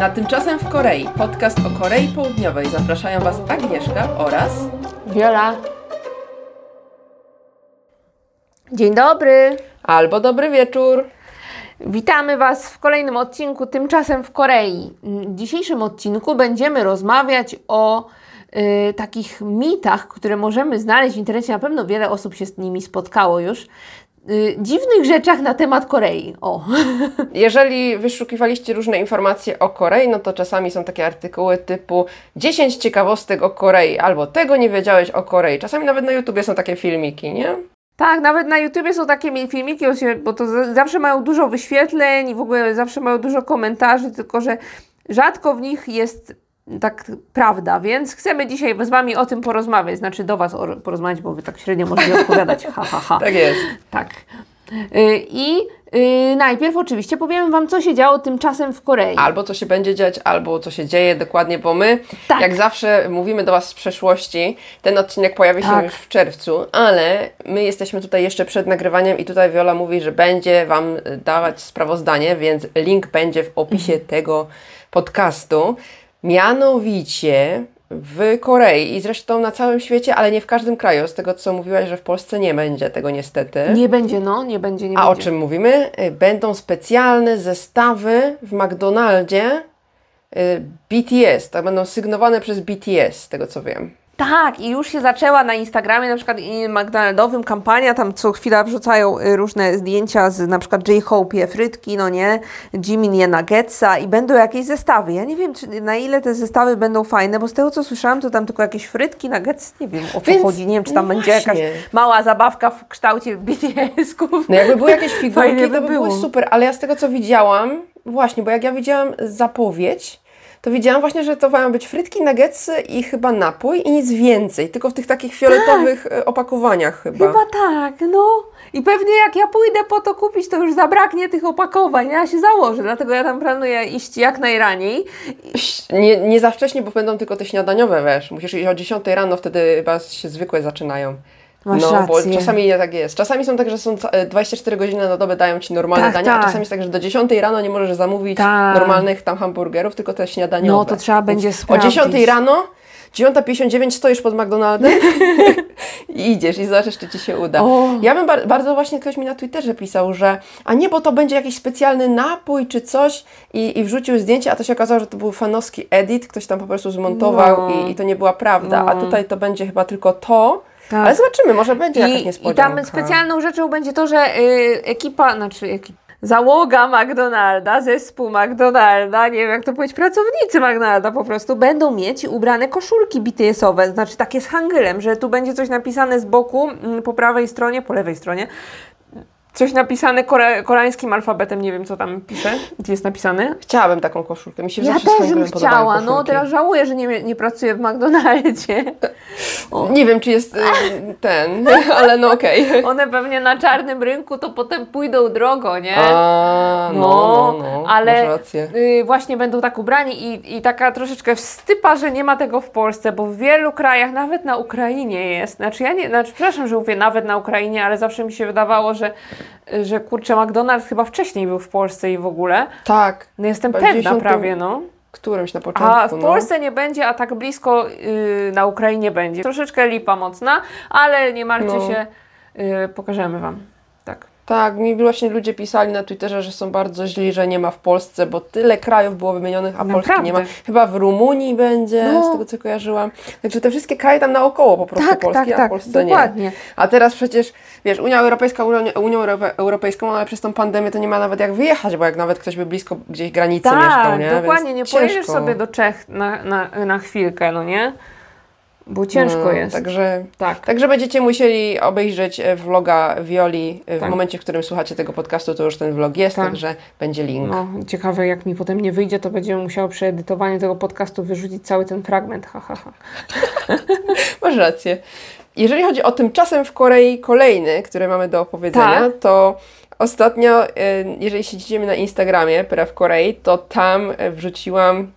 Na Tymczasem w Korei, podcast o Korei Południowej. Zapraszają Was Agnieszka oraz Wiola. Dzień dobry. albo dobry wieczór. Witamy Was w kolejnym odcinku Tymczasem w Korei. W dzisiejszym odcinku będziemy rozmawiać o y, takich mitach, które możemy znaleźć w internecie. Na pewno wiele osób się z nimi spotkało już. Y, dziwnych rzeczach na temat Korei. O. Jeżeli wyszukiwaliście różne informacje o Korei, no to czasami są takie artykuły typu 10 ciekawostek o Korei, albo tego nie wiedziałeś o Korei. Czasami nawet na YouTubie są takie filmiki, nie? Tak, nawet na YouTubie są takie mi- filmiki, bo to za- zawsze mają dużo wyświetleń i w ogóle zawsze mają dużo komentarzy, tylko że rzadko w nich jest tak prawda, więc chcemy dzisiaj z Wami o tym porozmawiać, znaczy do Was porozmawiać, bo Wy tak średnio możecie odpowiadać, ha, ha, ha. Tak jest. Tak. Y, I y, najpierw oczywiście powiemy Wam, co się działo tymczasem w Korei. Albo co się będzie dziać, albo co się dzieje dokładnie, bo my, Tak. jak zawsze, mówimy do Was z przeszłości. Ten odcinek pojawi się Tak. już w czerwcu, ale my jesteśmy tutaj jeszcze przed nagrywaniem i tutaj Viola mówi, że będzie Wam dawać sprawozdanie, więc link będzie w opisie Mhm. tego podcastu. Mianowicie w Korei i zresztą na całym świecie, ale nie w każdym kraju. Z tego, co mówiłaś, że w Polsce nie będzie tego niestety. Nie będzie, no, nie będzie, nie A o będzie. czym mówimy? Y, Będą specjalne zestawy w McDonaldzie y, BTS, tak będą sygnowane przez BTS, z tego co wiem. Tak, i już się zaczęła na Instagramie, na przykład i McDonaldowym kampania, tam co chwila wrzucają y, różne zdjęcia z na przykład J-Hope je frytki, no nie, Jimin je nuggetsa i będą jakieś zestawy. Ja nie wiem, czy, na ile te zestawy będą fajne, bo z tego co słyszałam, to tam tylko jakieś frytki, nuggets, nie wiem o co Więc- chodzi, nie wiem, czy tam no będzie jakaś mała zabawka w kształcie BTS-ków. No jakby były jakieś figurki, Fajnie to by by było. super, ale ja z tego co widziałam, właśnie, bo jak ja widziałam zapowiedź, to widziałam właśnie, że to mają być frytki, nuggetsy i chyba napój i nic więcej, tylko w tych takich fioletowych y, opakowaniach chyba. Chyba tak, no. I pewnie jak ja pójdę po to kupić, to już zabraknie tych opakowań. Ja się założę, dlatego ja tam planuję iść jak najraniej. Nie, nie za wcześnie, bo będą tylko te śniadaniowe, wiesz. Musisz iść o 10 rano, wtedy chyba się zwykłe zaczynają. Masz no, bo rację. czasami nie tak jest. Czasami są tak, że są ca- e, 24 godziny na dobę dają Ci normalne Tak, dania, a tak. czasami jest tak, że do 10 rano nie możesz zamówić Tak. normalnych tam hamburgerów, tylko te śniadaniowe. No, to trzeba będzie Więc O sprawdzić. 10 rano, 9.59 stoisz pod McDonaldem i idziesz i zobaczysz, czy Ci się uda. O. Ja bym bar- bardzo właśnie ktoś mi na Twitterze pisał, że a nie, bo to będzie jakiś specjalny napój czy coś i, i wrzucił zdjęcie, a to się okazało, że to był fanowski edit, ktoś tam po prostu zmontował No. i, i to nie była prawda, a No. tutaj to będzie chyba tylko to. Tak. Ale zobaczymy, może będzie jakaś I, I niespodzianka. tam specjalną rzeczą będzie to, że y, ekipa, znaczy ekipa, załoga McDonalda, zespół McDonalda, nie wiem jak to powiedzieć, pracownicy McDonalda po prostu będą mieć ubrane koszulki BTS-owe, znaczy takie z hangylem, że tu będzie coś napisane z boku, mm, po prawej stronie, po lewej stronie, coś napisane kore, koreańskim alfabetem, nie wiem co tam pisze, gdzie jest napisane. Chciałabym taką koszulkę, mi się Ja zawsze też bym chciała, no teraz żałuję, że nie, nie pracuję w McDonaldzie. Nie wiem, czy jest y, ten, ale no okej. One pewnie na czarnym rynku to potem pójdą drogo, nie? A, no, no, no, ale masz rację. y, właśnie będą tak ubrani i, i taka troszeczkę wstypa, że nie ma tego w Polsce, bo w wielu krajach, nawet na Ukrainie jest. Znaczy ja nie, znaczy przepraszam, że mówię nawet na Ukrainie, ale zawsze mi się wydawało, że, że kurczę, McDonald's chyba wcześniej był w Polsce i w ogóle. Tak, No jestem pewna 90 prawie, no. którymś na początku, A w no. Polsce nie będzie, a tak blisko y, na Ukrainie będzie. Troszeczkę lipa mocna, ale nie martwcie No. się, y, pokażemy Wam. Tak. Tak, mi właśnie ludzie pisali na Twitterze, że są bardzo źli, że nie ma w Polsce, bo tyle krajów było wymienionych, a Polski nie ma. Naprawdę. Chyba w Rumunii będzie, No. z tego co kojarzyłam. Także te wszystkie kraje tam naokoło po prostu Tak, Polski, tak, a tak, w Polsce dokładnie. nie. A teraz przecież, wiesz, Unia Europejska Unią, Unią Europe- Europejską, ale przez tą pandemię to nie ma nawet jak wyjechać, bo jak nawet ktoś by blisko gdzieś granicy mieszkał, Tak, nie? dokładnie, Więc nie pojedziesz sobie do Czech na, na, na chwilkę, no nie? Bo ciężko No, jest. Także, Tak. także będziecie musieli obejrzeć e, vloga Violi e, w Tak. momencie, w którym słuchacie tego podcastu, to już ten vlog jest, Tak. także będzie link. No, ciekawe, jak mi potem nie wyjdzie, to będziemy musiały przy edytowaniu tego podcastu wyrzucić cały ten fragment. Ha, ha, ha. Masz rację. Jeżeli chodzi o tymczasem w Korei kolejny, który mamy do opowiedzenia, Tak. to ostatnio, e, jeżeli siedzicie na Instagramie Pera w Korei, to tam wrzuciłam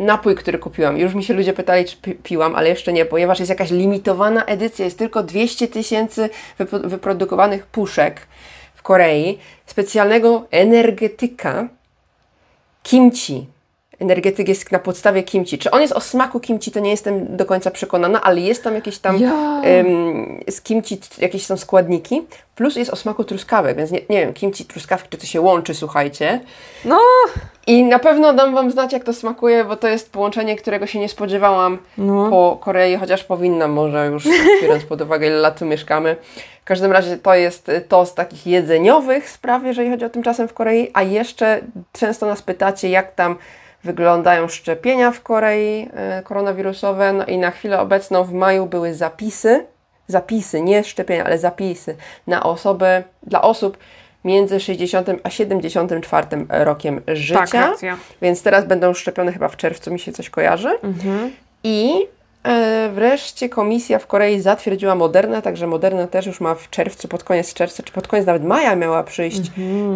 napój, który kupiłam. Już mi się ludzie pytali, czy pi- piłam, ale jeszcze nie, ponieważ jest jakaś limitowana edycja, jest tylko 200 tysięcy wypo- wyprodukowanych puszek w Korei specjalnego energetyka kimchi. Energetyk jest na podstawie kimchi. Czy on jest o smaku kimchi, to nie jestem do końca przekonana, ale jest tam jakieś tam Ja. em, z kimchi jakieś są składniki, plus jest o smaku truskawek, więc nie, nie wiem, kimchi, truskawki, czy to się łączy, słuchajcie. No, I na pewno dam Wam znać, jak to smakuje, bo to jest połączenie, którego się nie spodziewałam No. po Korei, chociaż powinnam może już, biorąc pod uwagę, ile lat tu mieszkamy. W każdym razie to jest y, to z takich jedzeniowych spraw, jeżeli chodzi o tymczasem w Korei, a jeszcze często nas pytacie, jak tam wyglądają szczepienia w Korei y, koronawirusowe. No i na chwilę obecną w maju były zapisy, zapisy, nie szczepienia, ale zapisy na osoby, dla osób między 60 a 74 rokiem życia. tak, racja. Więc teraz będą szczepione chyba w czerwcu, mi się coś kojarzy. I e, wreszcie komisja w Korei zatwierdziła Moderna, także Moderna też już ma w czerwcu, pod koniec czerwca, czy pod koniec nawet maja miała przyjść.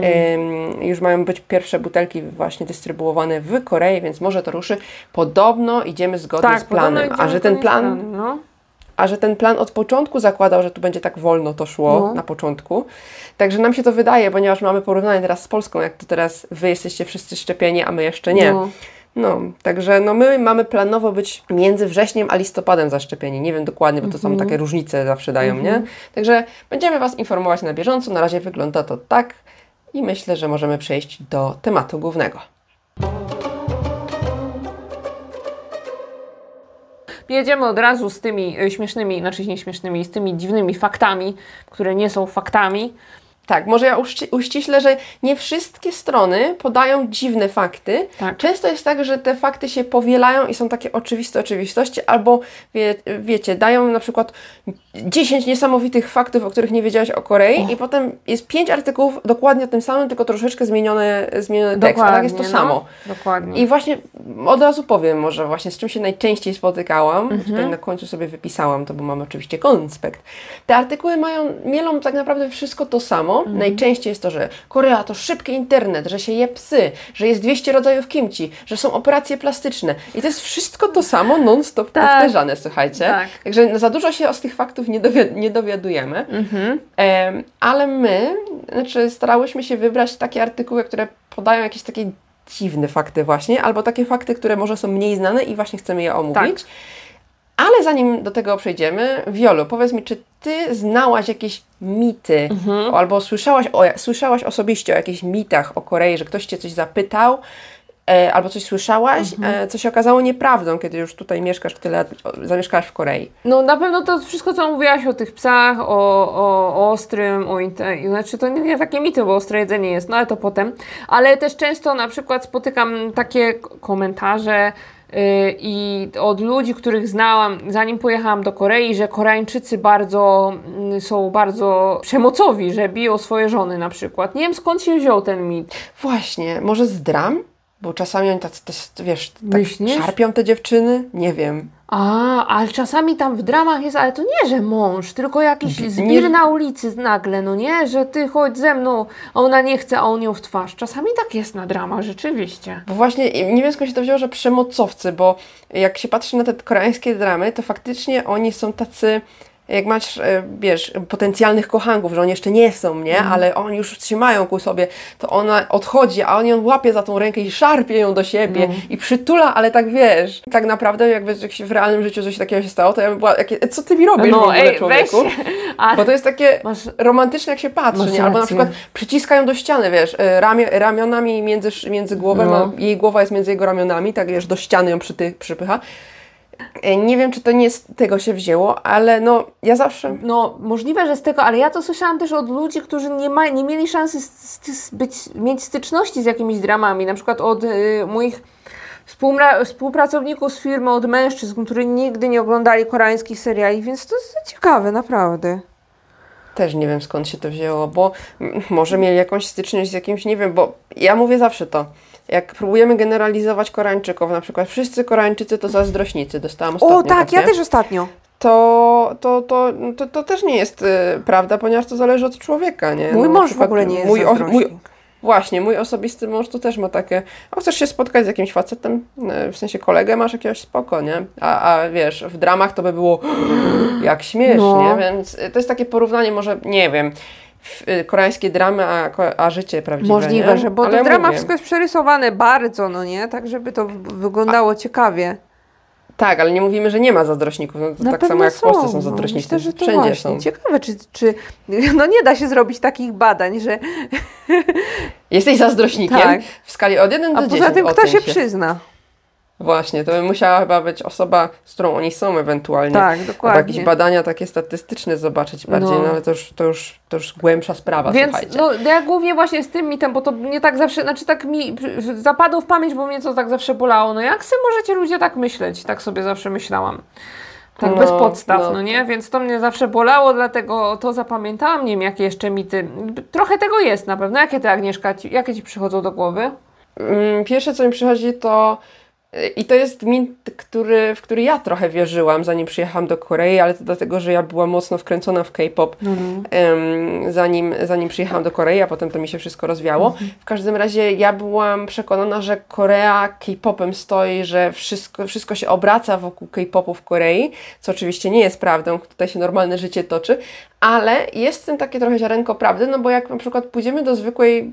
Em, już mają być pierwsze butelki właśnie dystrybuowane w Korei, więc może to ruszy. Podobno idziemy zgodnie Tak, z planem, a że ten plan planem, No. a że ten plan od początku zakładał, że tu będzie tak wolno to szło No. na początku. Także nam się to wydaje, ponieważ mamy porównanie teraz z Polską, jak to teraz wy jesteście wszyscy szczepieni, a my jeszcze nie. No. No, także no my mamy planowo być między wrześniem a listopadem zaszczepieni. Nie wiem dokładnie, bo to Mhm. są takie różnice zawsze dają, nie? Także będziemy Was informować na bieżąco. Na razie wygląda to tak i myślę, że możemy przejść do tematu głównego. Jedziemy od razu z tymi y, śmiesznymi, znaczy nie śmiesznymi, z tymi dziwnymi faktami, które nie są faktami. Tak, może ja uści- uściślę, że nie wszystkie strony podają dziwne fakty. Tak. Często jest tak, że te fakty się powielają i są takie oczywiste oczywistości, albo wie, wiecie, dają na przykład 10 niesamowitych faktów, o których nie wiedziałeś o Korei i potem jest 5 artykułów dokładnie o tym samym, tylko troszeczkę zmienione, zmieniony tekst, a tak jest to no. samo. Dokładnie. I właśnie od razu powiem może właśnie z czym się najczęściej spotykałam. Tutaj na końcu sobie wypisałam to, bo mamy oczywiście konspekt. Te artykuły mają, mielą tak naprawdę wszystko to samo. Najczęściej jest to, że Korea to szybki internet, że się je psy, że jest 200 rodzajów kimchi, że są operacje plastyczne. I to jest wszystko to samo non-stop Tak. powtarzane, słuchajcie. Tak. Także za dużo się z tych faktów nie, dowi- nie dowiadujemy. Em, ale my, znaczy starałyśmy się wybrać takie artykuły, które podają jakieś takie dziwne fakty właśnie, albo takie fakty, które może są mniej znane i właśnie chcemy je omówić. Ale zanim do tego przejdziemy, Wiolu, powiedz mi, czy Ty znałaś jakieś mity, albo słyszałaś, o, słyszałaś osobiście o jakichś mitach o Korei, że ktoś Cię coś zapytał, e, albo coś słyszałaś, e, co się okazało nieprawdą, kiedy już tutaj mieszkasz, tyle lat zamieszkałaś w Korei. No na pewno to wszystko, co mówiłaś o tych psach, o, o, o ostrym, o znaczy to nie, nie takie mity, bo ostre jedzenie jest, no ale to potem. Ale też często na przykład spotykam takie komentarze i od ludzi, których znałam, zanim pojechałam do Korei, że Koreańczycy bardzo mm, są bardzo przemocowi, że biją swoje żony na przykład. Nie wiem skąd się wziął ten mit. Właśnie, może z dram? Bo czasami oni tacy, też, wiesz, tak Myślisz? szarpią te dziewczyny? Nie wiem. A, ale czasami tam w dramach jest, ale to nie, że mąż, tylko jakiś Nie- zbir na ulicy nagle, no nie, że ty chodź ze mną, a ona nie chce, a on ją w twarz. Czasami tak jest na dramach, rzeczywiście. Bo właśnie nie wiem skąd się to wzięło, że przemocowcy, bo jak się patrzy na te koreańskie dramy, to faktycznie oni są tacy, jak masz, e, wiesz, potencjalnych kochanków, że oni jeszcze nie są, nie? Ale oni już trzymają ku sobie, to ona odchodzi, a on ją łapie za tą rękę i szarpie ją do siebie i przytula, ale tak wiesz, tak naprawdę jakby jak się w realnym życiu coś takiego się stało, to ja bym była, jakie, co ty mi robisz w No ogóle, ej, człowieku? A, Bo to jest takie Masz- romantyczne, jak się patrzy, nie? Albo na przykład przyciskają do ściany, wiesz, e, ramio, ramionami między, między głową, No. a jej głowa jest między jego ramionami, tak wiesz, do ściany ją przyty, przypycha. E, Nie wiem, czy to nie z tego się wzięło, ale no, ja zawsze... no możliwe, że z tego, ale ja to słyszałam też od ludzi, którzy nie, ma, nie mieli szansy być, mieć styczności z jakimiś dramami, na przykład od y, moich współpra- współpracowników z firmy, od mężczyzn, którzy nigdy nie oglądali koreańskich seriali, więc to jest ciekawe, naprawdę. Też nie wiem skąd się to wzięło, bo może mieli jakąś styczność z jakimś, nie wiem, bo ja mówię zawsze to. Jak próbujemy generalizować Koreańczyków, na przykład wszyscy Koreańczycy to zazdrośnicy, dostałam ostatnio O, tak, ja też ostatnio. to, to, to, to, to też nie jest y, prawda, ponieważ to zależy od człowieka, nie? Mój No, mąż w ogóle nie jest mój, o, mój. Właśnie, mój osobisty mąż to też ma takie, a chcesz się spotkać z jakimś facetem, y, w sensie kolegę masz jakiegoś spoko, nie? A, a wiesz, w dramach to by było jak śmiesznie, No. więc y, to jest takie porównanie może, nie wiem, koreańskie dramy, a, a życie prawdziwe. Możliwe, nie? że bo Ale to drama mówię, wszystko jest przerysowane bardzo, no nie? Tak, żeby to wyglądało ciekawie. Tak, ale nie mówimy, że nie ma zazdrośników. No, tak samo jak w Polsce są no. zazdrośnicy. Myślę, że to Wszędzie właśnie. są. Ciekawe, czy, czy no nie da się zrobić takich badań, że Jesteś zazdrośnikiem Tak. w skali od 1 a do 10. poza tym kto oceń się przyzna. Właśnie, to by musiała chyba być osoba, z którą oni są ewentualnie. Tak, Albo dokładnie. jakieś badania takie statystyczne zobaczyć bardziej, No. no, ale to już, to, już, to już głębsza sprawa, Więc słuchajcie. no, ja głównie właśnie z tym mitem, bo to mnie tak zawsze, znaczy tak mi zapadło w pamięć, bo mnie to tak zawsze bolało. No jak sobie możecie ludzie tak myśleć? Tak sobie zawsze myślałam. Tak No, bez podstaw, no. no. nie? Więc to mnie zawsze bolało, dlatego to zapamiętałam. Nie wiem, jakie jeszcze mity. Trochę tego jest na pewno. Jakie ty, Agnieszka, ci, jakie ci przychodzą do głowy? Mm, Pierwsze, co mi przychodzi, to i to jest mit, który, w który ja trochę wierzyłam, zanim przyjechałam do Korei, ale to dlatego, że ja byłam mocno wkręcona w K-pop, em, zanim, zanim przyjechałam do Korei, a potem to mi się wszystko rozwiało. W każdym razie ja byłam przekonana, że Korea K-popem stoi, że wszystko, wszystko się obraca wokół K-popu w Korei, co oczywiście nie jest prawdą, tutaj się normalne życie toczy, ale jest w tym takie trochę ziarenko prawdy, no bo jak na przykład pójdziemy do zwykłej,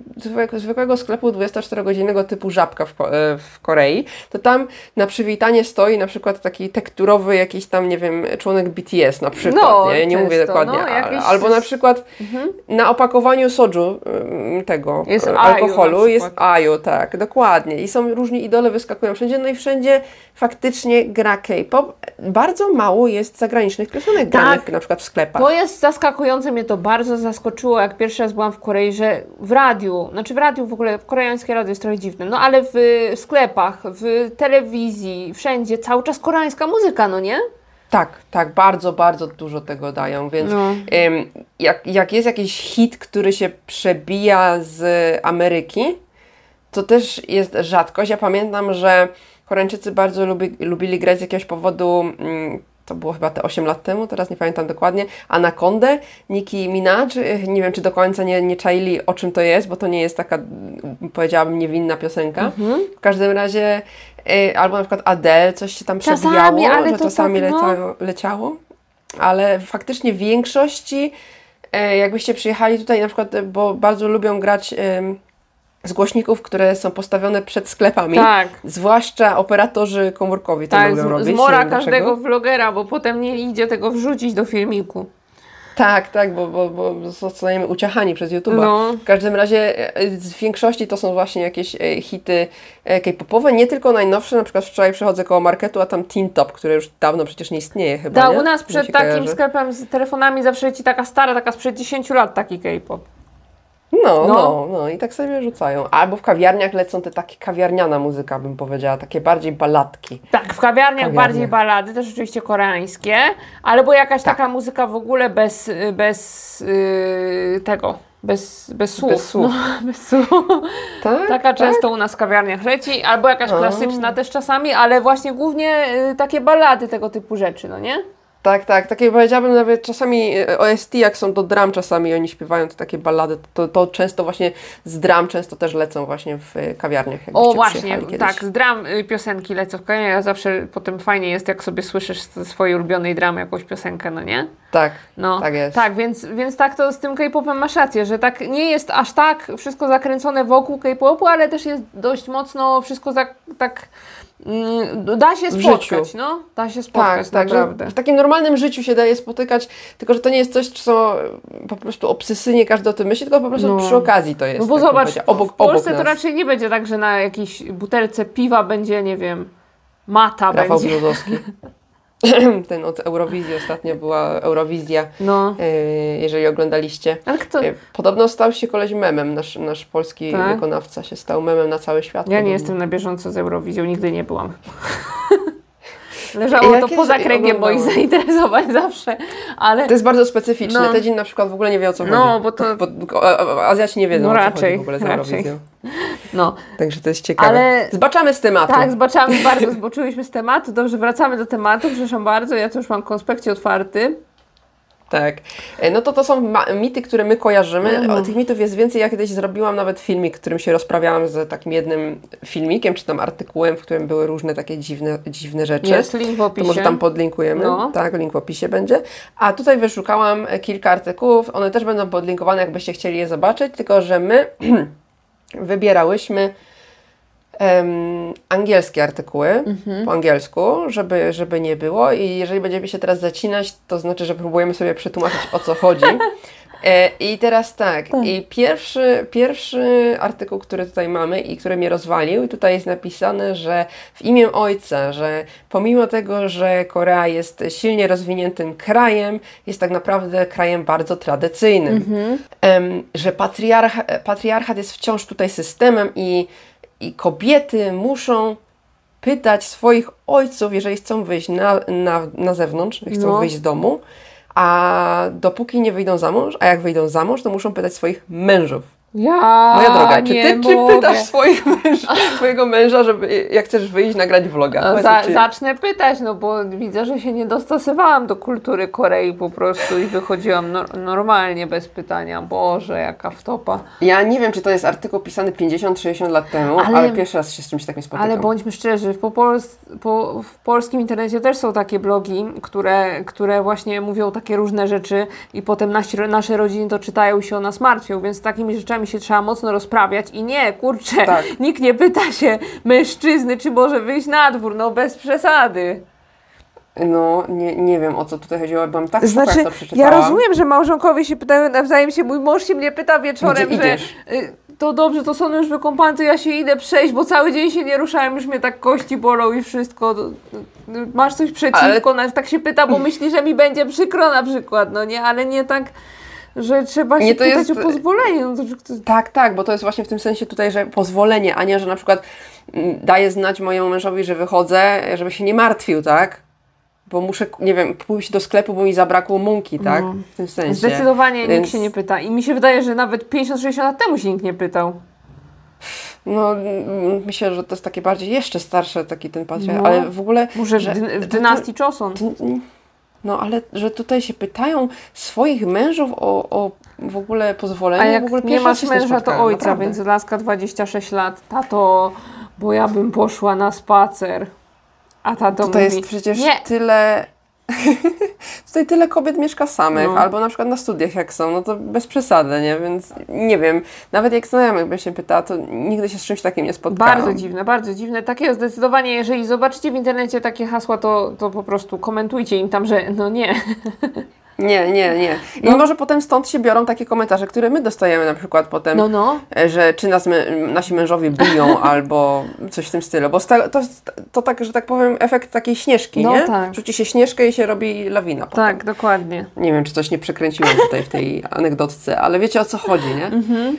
zwykłego, sklepu 24-godzinnego typu Żabka w, e, w Korei, to tam na przywitanie stoi na przykład taki tekturowy jakiś tam, nie wiem, członek BTS na przykład, No, nie, nie mówię dokładnie, no, a- jakiś- Mhm. albo na przykład na opakowaniu soju ym, tego Jest e, alkoholu na jest. Ayu, tak, dokładnie. I są różni idole, wyskakują wszędzie, no i wszędzie faktycznie gra K-pop. Bardzo mało jest zagranicznych piosenek granych na przykład w sklepach. To jest zaskakujące, mnie to bardzo zaskoczyło, jak pierwszy raz byłam w Korei, że w radiu, znaczy w radiu w ogóle, w koreańskie radio jest trochę dziwne, no ale w sklepach, w telewizji, wszędzie cały czas koreańska muzyka, no nie? Tak, tak, bardzo, bardzo dużo tego dają, więc No. ym, jak, jak jest jakiś hit, który się przebija z Ameryki, to też jest rzadkość. Ja pamiętam, że Koreańczycy bardzo lubi, lubili grać z jakiegoś powodu, mm, to było chyba te 8 lat temu, teraz nie pamiętam dokładnie, Anacondę, Nicki Minaj, y, nie wiem czy do końca nie, nie czaili o czym to jest, bo to nie jest taka, mm, powiedziałabym, niewinna piosenka. Mhm. W każdym razie, y, albo na przykład Adele, coś się tam Czasami, przebijało, ale że to czasami tak, no. leciało, leciało, ale faktycznie w większości, e, jakbyście przyjechali tutaj na przykład, bo bardzo lubią grać em, z głośników, które są postawione przed sklepami, Tak. zwłaszcza operatorzy komórkowi to Tak, lubią z, robić. z nie mora wiem każdego dlaczego. vlogera, bo potem nie idzie tego wrzucić do filmiku. Tak, tak, bo, bo, bo zostajemy uciachani przez YouTube'a. No. W każdym razie e, z większości to są właśnie jakieś e, hity e, K-popowe, nie tylko najnowsze, na przykład wczoraj przechodzę koło marketu, a tam Teen Top, które już dawno przecież nie istnieje chyba, Da, nie? u nas przed takim kojarzy. sklepem z telefonami zawsze leci taka stara, taka sprzed 10 lat taki K-pop. No, No. no, no, i tak sobie rzucają. Albo w kawiarniach lecą te takie kawiarniana muzyka, bym powiedziała, takie bardziej baladki. Tak, w kawiarniach bardziej balady, też oczywiście koreańskie, albo jakaś Tak. taka muzyka w ogóle bez, bez yy, tego, bez, bez słów. Bez słów. No, bez słów. Tak? Taka często u nas w kawiarniach leci, albo jakaś A. klasyczna też czasami, ale właśnie głównie y, takie balady tego typu rzeczy, no nie? Tak, tak, takie powiedziałabym nawet czasami e, OST, jak są do dram czasami oni śpiewają te takie ballady, to, to często właśnie z dram często też lecą właśnie w e, kawiarniach. O właśnie, tak, z dram y, piosenki lecą w kawiarniach, a zawsze potem fajnie jest, jak sobie słyszysz z swojej ulubionej dramy jakąś piosenkę, no nie? Tak, No, tak jest. Tak, więc, więc tak to z tym K-popem masz rację, że tak nie jest aż tak wszystko zakręcone wokół K-popu, ale też jest dość mocno wszystko za, tak da się spotkać, no, da się spotkać, Tak, tak, naprawdę. w takim normalnym życiu się daje spotykać, tylko że to nie jest coś, co po prostu obsesyjnie każdy o tym myśli, tylko po prostu No. przy okazji to jest. No bo tak bym zobacz, obok, w Polsce obok to raczej nie będzie tak, że na jakiejś butelce piwa będzie, nie wiem, mata Rafał będzie. Ten od Eurowizji ostatnio była Eurowizja, No, e, jeżeli oglądaliście. ale kto... E, Podobno stał się koleś memem, nasz, nasz polski Tak? wykonawca się stał memem na cały świat. Ja nie podobno. jestem na bieżąco z Eurowizją, nigdy nie byłam. Leżało to poza kręgiem moich zainteresowań zawsze, ale... To jest bardzo specyficzne. No. Te dzień na przykład w ogóle nie wie o co No, chodzi. bo to- Bo, a- Azjaci nie wiedzą No o co raczej, chodzi w ogóle z raczej. Eurowizją. No, Także to jest ciekawe. Ale- Zbaczamy z tematu. Tak, zbaczamy, bardzo zboczyłyśmy z tematu. Dobrze, wracamy do tematu. Przepraszam bardzo, ja tu już mam konspekcie otwarty. Tak. E, No to to są mity, które my kojarzymy. Mhm. Tych mitów jest więcej. Ja kiedyś zrobiłam nawet filmik, którym się rozprawiałam z takim jednym filmikiem, czy tam artykułem, w którym były różne takie dziwne, dziwne rzeczy. Jest link w To opisie. może tam podlinkujemy. No. Tak, link w opisie będzie. A tutaj wyszukałam kilka artykułów. One też będą podlinkowane, jakbyście chcieli je zobaczyć, tylko że my wybierałyśmy em, angielskie artykuły Mhm. po angielsku, żeby, żeby nie było. I jeżeli będziemy się teraz zacinać, to znaczy, że próbujemy sobie przetłumaczyć o co chodzi. E, I teraz tak, i pierwszy, pierwszy artykuł, który tutaj mamy i który mnie rozwalił, i tutaj jest napisane, że w imię Ojca, że pomimo tego, że Korea jest silnie rozwiniętym krajem, jest tak naprawdę krajem bardzo tradycyjnym. Em, że patriarcha, patriarchat jest wciąż tutaj systemem i, i kobiety muszą pytać swoich ojców, jeżeli chcą wyjść na, na, na zewnątrz, chcą No. wyjść z domu, a dopóki nie wyjdą za mąż, a jak wyjdą za mąż, to muszą pytać swoich mężów. Ja Moja droga, czy nie ty czy pytasz swoich swojego męża, żeby jak chcesz wyjść, nagrać vloga? Powiedz Za, czy- Zacznę pytać, no bo widzę, że się nie dostosowałam do kultury Korei po prostu i wychodziłam nor- normalnie bez pytania. Boże, jaka wtopa. Ja nie wiem, czy to jest artykuł pisany 50-60 lat temu, ale, Ale- pierwszy raz się z czymś takim spotykam. Ale bądźmy szczerzy, po Pols po, w polskim internecie też są takie blogi, które, które właśnie mówią takie różne rzeczy i potem nasi, nasze rodziny to czytają i się o nas martwią, więc takimi rzeczami się trzeba mocno rozprawiać i nie, kurczę, Tak. nikt nie pyta się mężczyzny, czy może wyjść na dwór, no bez przesady. No, nie, nie wiem o co tutaj chodziło, byłam tak Znaczy, jak to przeczytałam. ja rozumiem, że małżonkowie się pytają nawzajem się, mój mąż się mnie pyta wieczorem, Gdzie że idziesz? y, to dobrze, to są już wykąpane, to ja się idę przejść, bo cały dzień się nie ruszałem, już mnie tak kości bolą i wszystko. Y, y, Masz coś przeciwko? Ale... Tak się pyta, bo myśli, że mi będzie przykro na przykład, no nie, ale nie tak, że trzeba się Nie, to pytać jest- o pozwolenie. No to, Tak, tak, bo to jest właśnie w tym sensie tutaj, że pozwolenie, a nie, że na przykład mm, daję znać mojemu mężowi, że wychodzę, żeby się nie martwił, tak? Bo muszę, nie wiem, pójść do sklepu, bo mi zabrakło mąki, tak? W tym sensie. Zdecydowanie Więc- nikt się nie pyta. I mi się wydaje, że nawet 50-60 lat temu się nikt nie pytał. No, mm, myślę, że to jest takie bardziej jeszcze starsze, taki ten patriarchat, No. ale w ogóle... Może w, że- dy- w dynastii Joseon. No, ale że tutaj się pytają swoich mężów o, o w ogóle pozwolenie, A jak w ogóle nie masz męża, to ojca, naprawdę. więc laska 26 lat. Tato, bo ja bym poszła na spacer. A tato Tutaj mówi, jest przecież nie, tyle. Tutaj tyle kobiet mieszka samych, No. albo na przykład na studiach jak są, no to bez przesady, nie? Więc nie wiem, nawet jak znajomych bym się pytała, to nigdy się z czymś takim nie spotkałam. Bardzo dziwne, bardzo dziwne. Takiego zdecydowanie, jeżeli zobaczycie w internecie takie hasła, to, to po prostu komentujcie im tam, że no nie. Nie, nie, nie. I No. może potem stąd się biorą takie komentarze, które my dostajemy na przykład potem, No, no. e, że czy nas nasi mężowie biją, albo coś w tym stylu. Bo to, jest- to tak, że tak powiem, efekt takiej śnieżki, No nie? tak. Rzuci się śnieżkę i się robi lawina. Potem. Tak, dokładnie. Nie wiem, czy coś nie przekręciłam tutaj w tej anegdotce, ale wiecie o co chodzi, nie? Mhm.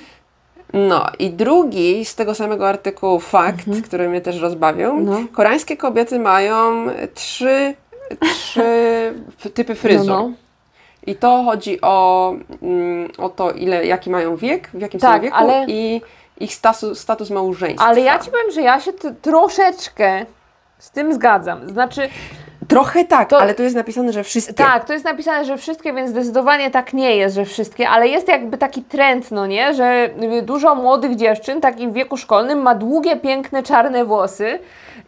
No i drugi z tego samego artykułu fakt, który mnie też rozbawił. Mhm. No. Koreańskie kobiety mają trzy, trzy typy fryzur. No, no. I to chodzi o, mm, o to, ile, jaki mają wiek, w jakim Tak, są wieku ale- i ich status, status małżeństwa. Ale ja ci powiem, że ja się troszeczkę z tym zgadzam. Znaczy, Trochę tak, To- ale tu jest napisane, że wszystkie. Tak, to jest napisane, że wszystkie, więc zdecydowanie tak nie jest, że wszystkie, ale jest jakby taki trend, no nie, że dużo młodych dziewczyn, takim w wieku szkolnym, ma długie, piękne, czarne włosy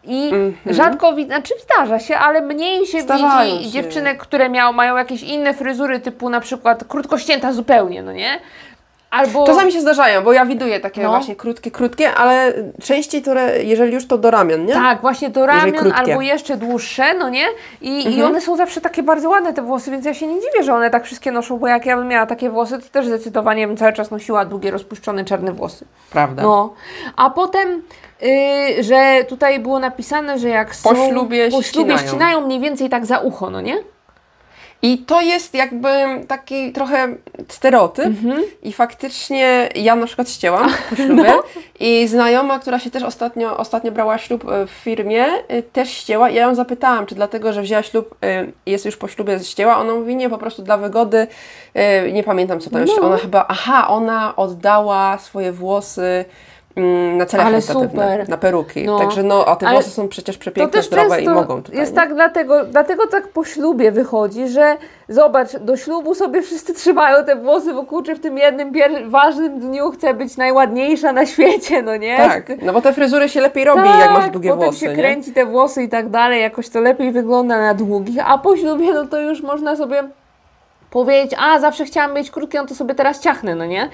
i rzadko widać, znaczy zdarza się, ale mniej się. Zdarzają widzi się. dziewczynek, które miał, mają jakieś inne fryzury, typu na przykład krótko ścięta zupełnie, no nie? Albo... Czasami się zdarzają, bo ja widuję takie No. właśnie krótkie, krótkie, ale częściej to, jeżeli już to do ramion, nie? Tak, właśnie do ramion albo jeszcze dłuższe, no nie? I, I Mhm. one są zawsze takie bardzo ładne te włosy, więc ja się nie dziwię, że one tak wszystkie noszą, bo jak ja bym miała takie włosy, to też zdecydowanie bym cały czas nosiła długie, rozpuszczone czarne włosy. Prawda. No. A potem, y, że tutaj było napisane, że jak Po są... ślubie po ślubie ścinają. ścinają mniej więcej tak za ucho, no nie? I to jest jakby taki trochę stereotyp Mhm. i faktycznie ja na przykład ścięłam po ślubie No. i znajoma, która się też ostatnio, ostatnio brała ślub e, w firmie, e, też ścięła i ja ją zapytałam, czy dlatego, że wzięła ślub e, jest już po ślubie ścięła, ona mówi nie, po prostu dla wygody, nie pamiętam co tam jeszcze, No. ona chyba, aha, ona oddała swoje włosy na cele Ale super. na peruki. No. Także no, a te Ale włosy są przecież przepiękne, zdrowe i mogą tutaj. jest tak dlatego, dlatego tak po ślubie wychodzi, że zobacz, do ślubu sobie wszyscy trzymają te włosy, bo kurczę w tym jednym ważnym dniu chcę być najładniejsza na świecie, no nie? Tak, no bo te fryzury się lepiej robi, jak masz długie Tak, potem włosy, się nie? kręci te włosy i tak dalej, jakoś to lepiej wygląda na długich, a po ślubie no to już można sobie powiedzieć, a zawsze chciałam mieć krótkie, no to sobie teraz ciachnę, no nie?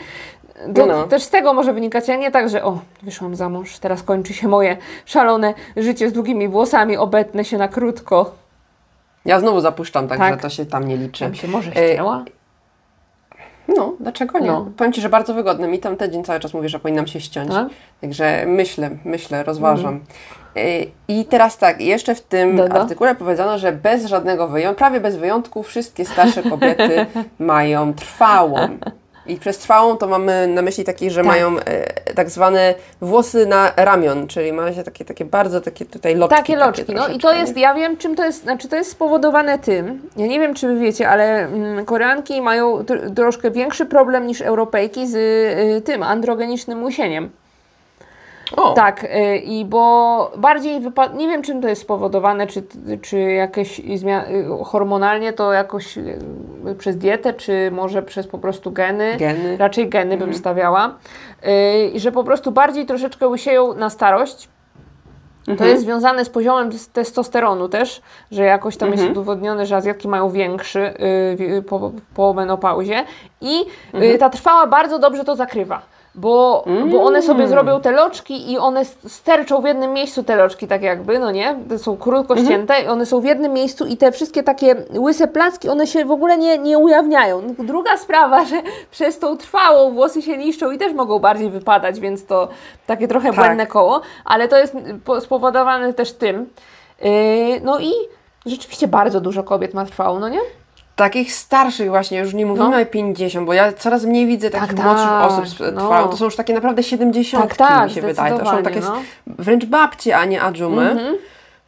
To No. Też z tego może wynikać, a nie tak, że o, wyszłam za mąż, teraz kończy się moje szalone życie z długimi włosami, obetnę się na krótko. Ja znowu zapuszczam, także Tak. to się tam nie liczy. Tam się może E, ścięła. No, dlaczego nie? No. Powiem Ci, że bardzo wygodne. Mi tam tydzień cały czas mówię, że powinnam się ściąć. Tak? Także myślę, myślę, rozważam. Y, I teraz tak, jeszcze w tym artykule powiedziano, że bez żadnego wyjątku, prawie bez wyjątku, wszystkie starsze kobiety mają trwałą. I przez trwałą to mamy na myśli takie, że Tak. mają e, tak zwane włosy na ramion, czyli mają się takie, takie bardzo takie tutaj loczki. Takie loczki, no i to jest, nie? ja wiem czym to jest, znaczy to jest spowodowane tym, ja nie wiem czy wy wiecie, ale mm, Koreanki mają tr- troszkę większy problem niż Europejki z y, tym androgenicznym łysieniem. O, Tak, y, i bo bardziej nie wiem czym to jest spowodowane, czy, czy jakieś zmia- y, hormonalnie to jakoś y, przez dietę, czy może przez po prostu geny. Geny. Raczej geny bym stawiała. Y, I że po prostu bardziej troszeczkę łysieją na starość. To jest związane z poziomem tes- testosteronu też, że jakoś tam jest udowodnione, że Azjatki mają większy y, wi- po, po menopauzie i y, ta trwała bardzo dobrze to zakrywa. Bo, bo one sobie zrobią te loczki i one sterczą w jednym miejscu te loczki, tak jakby, no nie? Te są krótko ścięte i one są w jednym miejscu i te wszystkie takie łyse placki, one się w ogóle nie, nie ujawniają. Druga sprawa, że przez tą trwałą włosy się niszczą i też mogą bardziej wypadać, więc to takie trochę Tak. błędne koło, ale to jest po- spowodowane też tym. Yy, no i rzeczywiście bardzo dużo kobiet ma trwałą, no nie? Takich starszych właśnie, już nie mówimy No. o 50, bo ja coraz mniej widzę takich Tak, młodszych tak, osób z no. To są już takie naprawdę 70 Tak, tak, mi się wydaje. To są takie no. wręcz babcie, a nie adżumy. Mhm.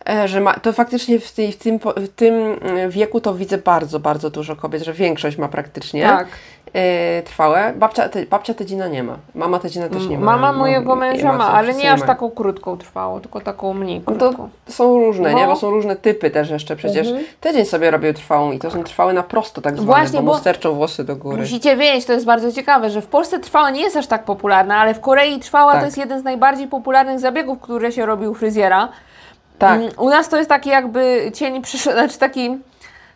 E, Że ma, to faktycznie w, tej, w, tym, w tym mm, wieku to widzę bardzo, bardzo dużo kobiet, że większość ma praktycznie Tak. E, trwałe. Babcia, te, babcia Tedzina nie ma. Mama Tedzina też nie ma. Mama No, mojego męża ma, ale nie aż taką krótką trwałą, tylko taką mniej No krótką. to są różne, nie? No. Bo są różne typy też jeszcze przecież. Tydzień sobie robił trwałą i to są trwałe na prosto tak zwane, Właśnie, bo, bo- mu sterczą włosy do góry. Musicie wiedzieć, to jest bardzo ciekawe, że w Polsce trwała nie jest aż tak popularna, ale w Korei trwała Tak. to jest jeden z najbardziej popularnych zabiegów, które się robi u fryzjera. Tak. Mm, U nas to jest taki jakby cień przyszły, znaczy taki,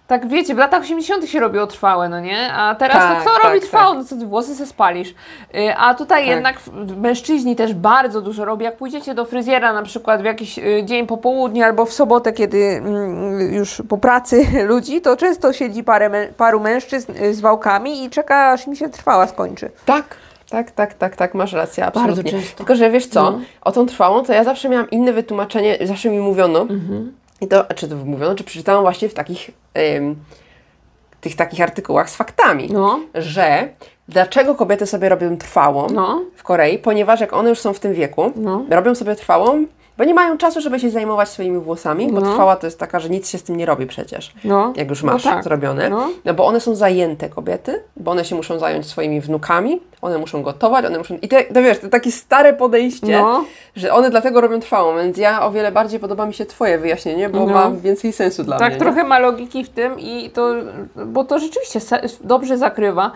tak wiecie, w latach 80. się robiło trwałe, no nie? A teraz Tak, to kto tak, robi tak. trwałą? No co ty, włosy se spalisz. Y, A tutaj Tak. jednak mężczyźni też bardzo dużo robi. Jak pójdziecie do fryzjera na przykład w jakiś y, dzień po południu albo w sobotę, kiedy mm, już po pracy ludzi, to często siedzi parę, mę- paru mężczyzn y, z wałkami i czeka, aż mi się trwała skończy. Tak, tak, tak, tak, tak, masz rację, absolutnie. często. Tylko, że wiesz co, No. o tą trwałą, to ja zawsze miałam inne wytłumaczenie, zawsze mi mówiono, Mhm. i to, czy to mówiono, czy przeczytałam właśnie w takich, tych takich artykułach z faktami, No. że dlaczego kobiety sobie robią trwałą No. w Korei, ponieważ jak one już są w tym wieku, No. robią sobie trwałą, bo nie mają czasu, żeby się zajmować swoimi włosami, bo No. trwała to jest taka, że nic się z tym nie robi przecież. No. Jak już No masz tak. zrobione. No. No. bo one są zajęte kobiety, bo one się muszą zająć swoimi wnukami, one muszą gotować, one muszą. I te, to wiesz, to takie stare podejście, No. że one dlatego robią trwałą, więc ja o wiele bardziej podoba mi się Twoje wyjaśnienie, bo No. ma więcej sensu dla Tak, mnie. trochę ma logiki w tym i to, bo to rzeczywiście dobrze zakrywa,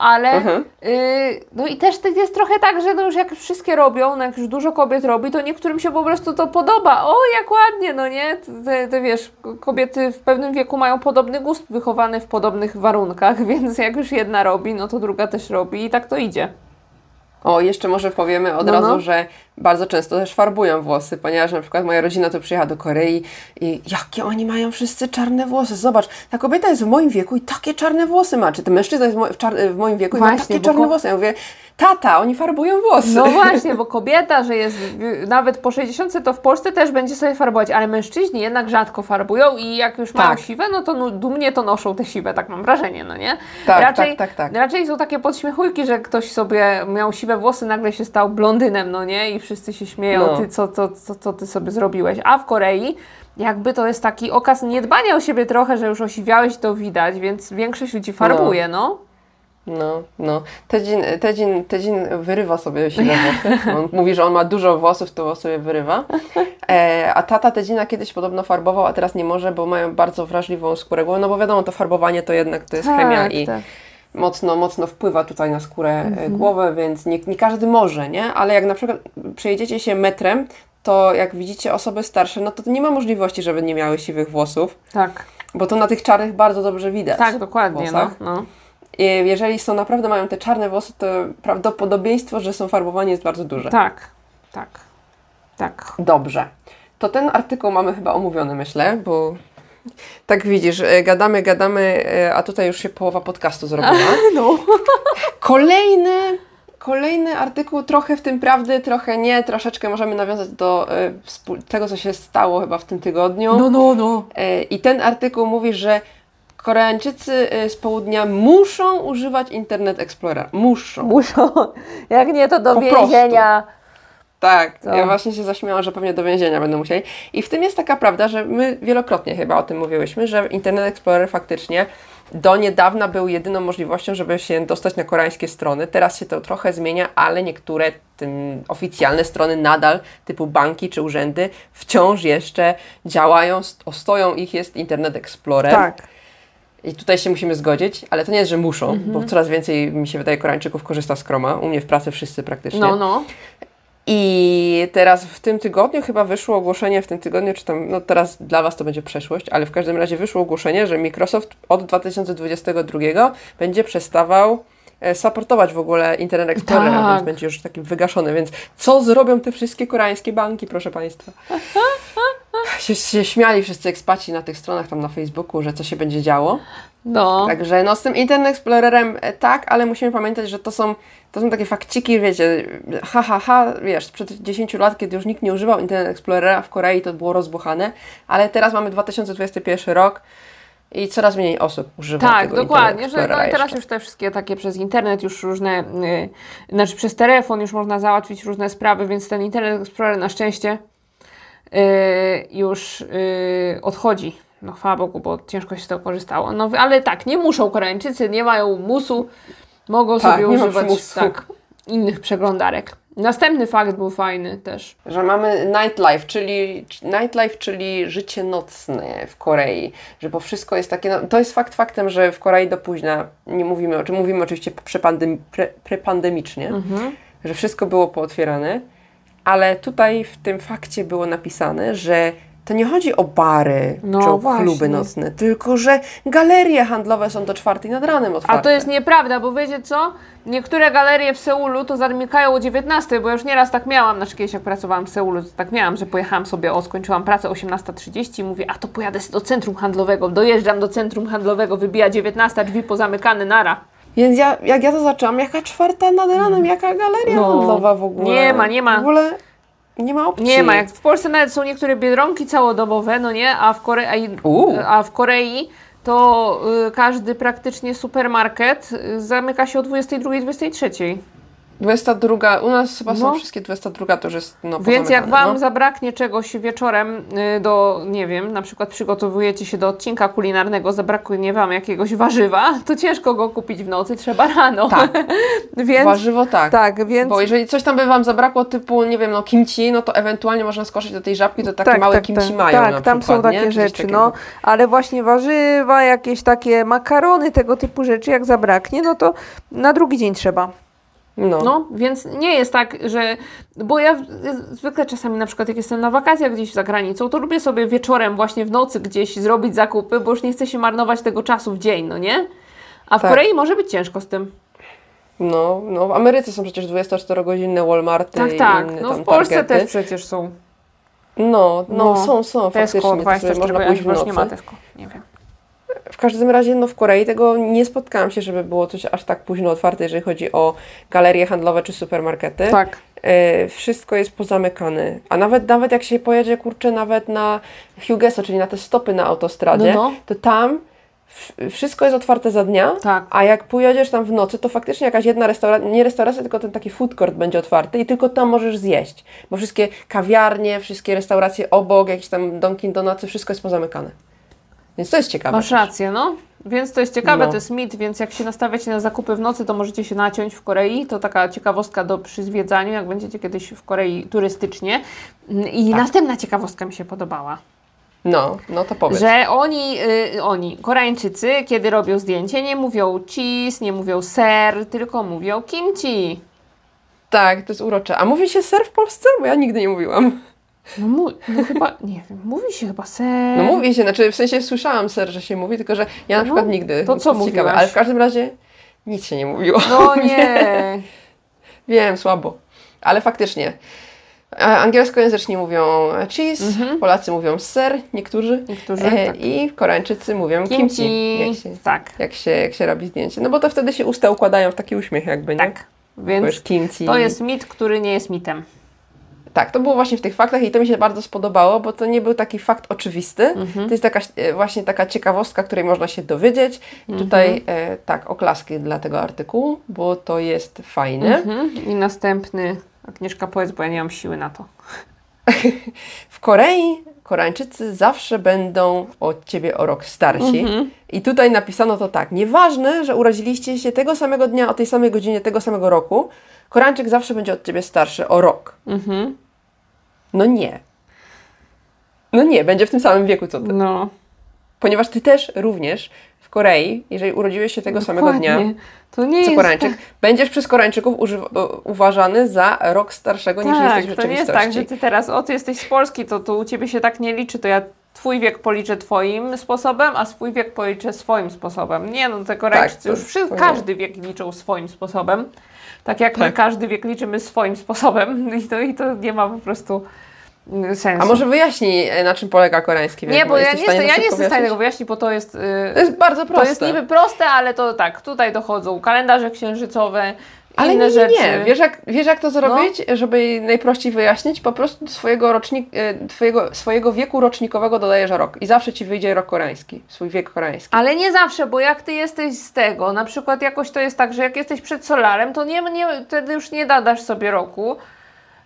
ale Mhm. y, no i też jest trochę tak, że no już jak wszystkie robią, no jak już dużo kobiet robi, to niektórym się po prostu to podoba. O, jak ładnie, no nie? Te, te wiesz, kobiety w pewnym wieku mają podobny gust wychowane w podobnych warunkach, więc jak już jedna robi, no to druga też robi i tak to idzie. O, jeszcze może powiemy od No, razu, no. że bardzo często też farbują włosy, ponieważ na przykład moja rodzina tu przyjechała do Korei i jakie oni mają wszyscy czarne włosy. Zobacz, ta kobieta jest w moim wieku i takie czarne włosy ma. Czy ten mężczyzna jest w, czar- w moim wieku i ma Właśnie, takie czarne ko- włosy. Ja mówię, tata, oni farbują włosy. No właśnie, bo kobieta, że jest nawet po 60, to w Polsce też będzie sobie farbować, ale mężczyźni jednak rzadko farbują i jak już mają Tak. siwe, no to dumnie to noszą te siwe, tak mam wrażenie, no nie? Tak, raczej, tak, tak, tak. Raczej są takie podśmiechujki, że ktoś sobie miał siwe włosy, nagle się stał blondynem, no nie? I wszyscy się śmieją, No. ty, co, co, co, co ty sobie zrobiłeś. A w Korei jakby to jest taki okaz niedbania o siebie trochę, że już osiwiałeś, to widać, więc większość ludzi farbuje, no. No, no. Tedzin, Tedzin, Tedzin wyrywa sobie siwe włosy. On mówi, że on ma dużo włosów, to sobie wyrywa. E, a tata Tedzina kiedyś podobno farbował, a teraz nie może, bo mają bardzo wrażliwą skórę głową. No bo wiadomo, to farbowanie to jednak to jest chemia i tak. Mocno, mocno wpływa tutaj na skórę e, Mhm. głowy, więc nie, nie każdy może, nie? Ale jak na przykład przejedziecie się metrem, to jak widzicie osoby starsze, no to nie ma możliwości, żeby nie miały siwych włosów, Tak, bo to na tych czarnych bardzo dobrze widać. tak, dokładnie. No, no. I jeżeli są naprawdę mają te czarne włosy, to prawdopodobieństwo, że są farbowani jest bardzo duże. Tak, tak, tak. Dobrze. To ten artykuł mamy chyba omówiony, myślę, bo tak widzisz, e, gadamy, gadamy, e, a tutaj już się połowa podcastu zrobiła. No. Kolejny, kolejny artykuł, trochę w tym prawdy, trochę nie, troszeczkę możemy nawiązać do e, tego, co się stało chyba w tym tygodniu. No, no, no. I ten artykuł mówi, że Koreańczycy z południa muszą używać Internet Explorera. Muszą. Muszą. Jak nie, to do Po prostu. Tak, To- ja właśnie się zaśmiałam, że pewnie do więzienia będą musieli. I w tym jest taka prawda, że my wielokrotnie chyba o tym mówiłyśmy, że Internet Explorer faktycznie do niedawna był jedyną możliwością, żeby się dostać na koreańskie strony. Teraz się to trochę zmienia, ale niektóre tym oficjalne strony nadal, typu banki czy urzędy, wciąż jeszcze działają, st- stoją ich jest Internet Explorer. Tak. I tutaj się musimy zgodzić, ale to nie jest, że muszą, Mhm. bo coraz więcej, mi się wydaje, Koreańczyków korzysta z Chroma. U mnie w pracy wszyscy praktycznie. No, no. I teraz w tym tygodniu chyba wyszło ogłoszenie, w tym tygodniu, czy tam, no teraz dla Was to będzie przeszłość, ale w każdym razie wyszło ogłoszenie, że Microsoft od 2022 będzie przestawał e, supportować w ogóle Internet Explorera, Tak. więc będzie już taki wygaszony. Więc co zrobią te wszystkie koreańskie banki, proszę Państwa? się, się śmiali wszyscy ekspaci na tych stronach tam na Facebooku, że co się będzie działo. No. Także no z tym Internet Explorerem e, tak, ale musimy pamiętać, że to są, to są takie fakciki, wiecie, ha, ha, ha, wiesz, sprzed 10 lat, kiedy już nikt nie używał Internet Explorera w Korei, to było rozbuchane, ale teraz mamy 2021 rok i coraz mniej osób używa Tak, tego dokładnie, Internet że no i teraz już te wszystkie takie przez internet, już różne, y, znaczy przez telefon już można załatwić różne sprawy, więc ten Internet Explorer na szczęście już y, odchodzi. No chwała Bogu, bo ciężko się z tego korzystało. No ale tak, nie muszą Koreańczycy, nie mają musu, mogą Tak, sobie używać tak, innych przeglądarek. Następny fakt był fajny też. Że mamy nightlife, czyli nightlife, czyli życie nocne w Korei, że bo wszystko jest takie, no, to jest fakt faktem, że w Korei do późna, nie mówimy, o czym mówimy oczywiście pre, prepandemicznie, Mhm. że wszystko było pootwierane, ale tutaj w tym fakcie było napisane, że to nie chodzi o bary No czy o właśnie. kluby nocne, tylko że galerie handlowe są do czwartej nad ranem otwarte. A to jest nieprawda, bo wiecie co? Niektóre galerie w Seulu to zamykają o 19, bo ja już nieraz tak miałam, znaczy kiedyś jak pracowałam w Seulu, to tak miałam, że pojechałam sobie, o skończyłam pracę 18.30 i mówię, a to pojadę do centrum handlowego, dojeżdżam do centrum handlowego, wybija 19, drzwi pozamykane, nara. Więc ja, jak ja to zaczęłam, jaka czwarta nad ranem, jaka galeria No. handlowa w ogóle? Nie ma, nie ma. W ogóle nie ma opcji. Nie ma, jak w Polsce nawet są niektóre biedronki całodobowe, no nie, a w, Kore- a i- Uuu. a w Korei to y, każdy praktycznie supermarket y, zamyka się o 22-23. 22, u nas chyba są No. wszystkie 22, to już jest no, Więc jak Wam no. zabraknie czegoś wieczorem y, do, nie wiem, na przykład przygotowujecie się do odcinka kulinarnego, zabraknie Wam jakiegoś warzywa, to ciężko go kupić w nocy, trzeba rano. Tak. więc, Warzywo tak. tak, więc... Bo jeżeli coś tam by Wam zabrakło typu, nie wiem, no kimchi, no to ewentualnie można skoczyć do tej żabki, to takie małe kimchi mają tak, tam przykład, są nie? takie coś rzeczy, no, ale właśnie warzywa, jakieś takie makarony, tego typu rzeczy, jak zabraknie, no to na drugi dzień trzeba. No. No, więc nie jest tak, że. Bo ja zwykle czasami, na przykład, jak jestem na wakacjach gdzieś za granicą, to lubię sobie wieczorem, właśnie w nocy gdzieś zrobić zakupy, bo już nie chcę się marnować tego czasu w dzień, no nie? A w Tak. Korei może być ciężko z tym. No, no, w Ameryce są przecież 24-godzinne Walmarty Tak, i tak. inne No w Polsce targety. też przecież są. No, no, No. są, są, Tesco faktycznie, sobie 24, można pójść w nocy. nie ma Tesco, nie wiem. W każdym razie, no w Korei tego nie spotkałam się, żeby było coś aż tak późno otwarte, jeżeli chodzi o galerie handlowe czy supermarkety. Tak. E, wszystko jest pozamykane. A nawet, nawet jak się pojedzie, kurczę, nawet na Hugeso, czyli na te stopy na autostradzie, No, no. to tam wszystko jest otwarte za dnia, Tak. a jak pojedziesz tam w nocy, to faktycznie jakaś jedna restauracja, nie restauracja, tylko ten taki food court będzie otwarty i tylko tam możesz zjeść. Bo wszystkie kawiarnie, wszystkie restauracje obok, jakieś tam Dunkin Donutsy, wszystko jest pozamykane. Więc to jest ciekawe. Masz rację, no. Więc to jest ciekawe, No. to jest mit, więc jak się nastawiacie na zakupy w nocy, to możecie się naciąć w Korei. To taka ciekawostka do przy zwiedzaniu, jak będziecie kiedyś w Korei turystycznie. I Tak. następna ciekawostka mi się podobała. No, no to powiedz. Że oni, y, oni, Koreańczycy, kiedy robią zdjęcie, nie mówią cheese, nie mówią ser, tylko mówią kimchi. Tak, to jest urocze. A mówi się ser w Polsce? Bo ja nigdy nie mówiłam. No, mu, no chyba, nie wiem, mówi się chyba ser. No mówi się, znaczy w sensie słyszałam ser, że się mówi, tylko że ja na No, przykład nigdy. to co jest ciekawe. mówiłaś? Ale w każdym razie nic się nie mówiło. No nie. Wiem, słabo. Ale faktycznie. Angielskojęzyczni mówią cheese, Polacy mówią ser, niektórzy. Mhm. Niektórzy, E, tak. I Koreańczycy mówią kimchi. Kimchi. Jak się, Tak, jak, się, jak się robi zdjęcie. No bo to wtedy się usta układają w taki uśmiech jakby, nie? tak. Więc kimchi. to jest mit, który nie jest mitem. Tak, to było właśnie w tych faktach i to mi się bardzo spodobało, bo to nie był taki fakt oczywisty. Mhm. To jest taka, e, właśnie taka ciekawostka, której można się dowiedzieć. I Mhm. tutaj e, tak, oklaski dla tego artykułu, bo to jest fajne. Mhm. I następny, Agnieszka powiedz, bo ja nie mam siły na to. W Korei Koreańczycy zawsze będą od ciebie o rok starsi. Mhm. I tutaj napisano to tak. Nieważne, że urodziliście się tego samego dnia, o tej samej godzinie, tego samego roku, Koreańczyk zawsze będzie od ciebie starszy o rok. Mhm. No nie. No nie, będzie w tym samym wieku co ty. No, Ponieważ ty też również w Korei, jeżeli urodziłeś się tego samego dnia, dokładnie. To nie co Koreańczyk, będziesz przez Koreańczyków używ- uważany za rok starszego niż tak, jesteś w to nie jest rzeczywistości. tak, że ty teraz, o ty jesteś z Polski, to, to u ciebie się tak nie liczy, to ja twój wiek policzę twoim sposobem, a swój wiek policzę swoim sposobem. Nie no, te Koreańczycy Tak, to- już każdy wiek liczą swoim sposobem. Tak jak my Tak. każdy wiek liczymy swoim sposobem i to, i to nie ma po prostu mm, sensu. A może wyjaśnij, e, na czym polega koreański wiek? Nie, bo ja nie, ja nie jestem w stanie tego wyjaśnić, bo to jest... y, To jest bardzo proste. To jest niby proste, ale to tak, tutaj dochodzą kalendarze księżycowe, Ale inne nie, rzeczy. No. nie. Wiesz jak, wiesz jak to zrobić, żeby najprościej wyjaśnić? Po prostu swojego, rocznik, e, twojego, swojego wieku rocznikowego dodajesz rok i zawsze ci wyjdzie rok koreański, swój wiek koreański. Ale nie zawsze, bo jak ty jesteś z tego, na przykład jakoś to jest tak, że jak jesteś przed solarem, to nie, nie, wtedy już nie dadasz sobie roku.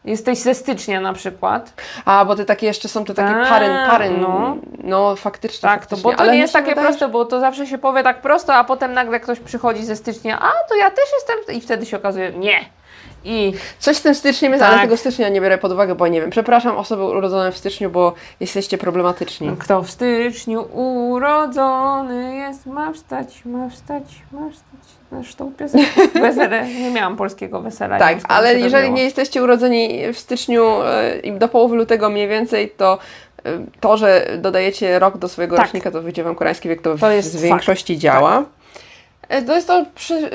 Jesteś ze stycznia na przykład. A, bo te takie jeszcze są te takie A, paryn, paryn, no. no, faktycznie. Tak, to, faktycznie. bo to Ale nie jest takie wydaje, proste, bo to zawsze się powie tak prosto, a potem nagle ktoś przychodzi ze stycznia, a to ja też jestem, i wtedy się okazuje, nie. I Coś z tym styczniem jest, Tak. ale tego stycznia nie biorę pod uwagę, bo nie wiem. Przepraszam osoby urodzone w styczniu, bo jesteście problematyczni. kto w styczniu urodzony jest, ma wstać, ma wstać, ma wstać. Zresztą piosenkę. Wesele, nie miałam polskiego wesela. Tak, ale jeżeli nie jesteście urodzeni w styczniu e, i do połowy lutego mniej więcej, to e, to, że dodajecie rok do swojego Tak. rocznika, to wyjdzie Wam koreański wiek, to, To w, jest fakt. większości działa. E, To jest to,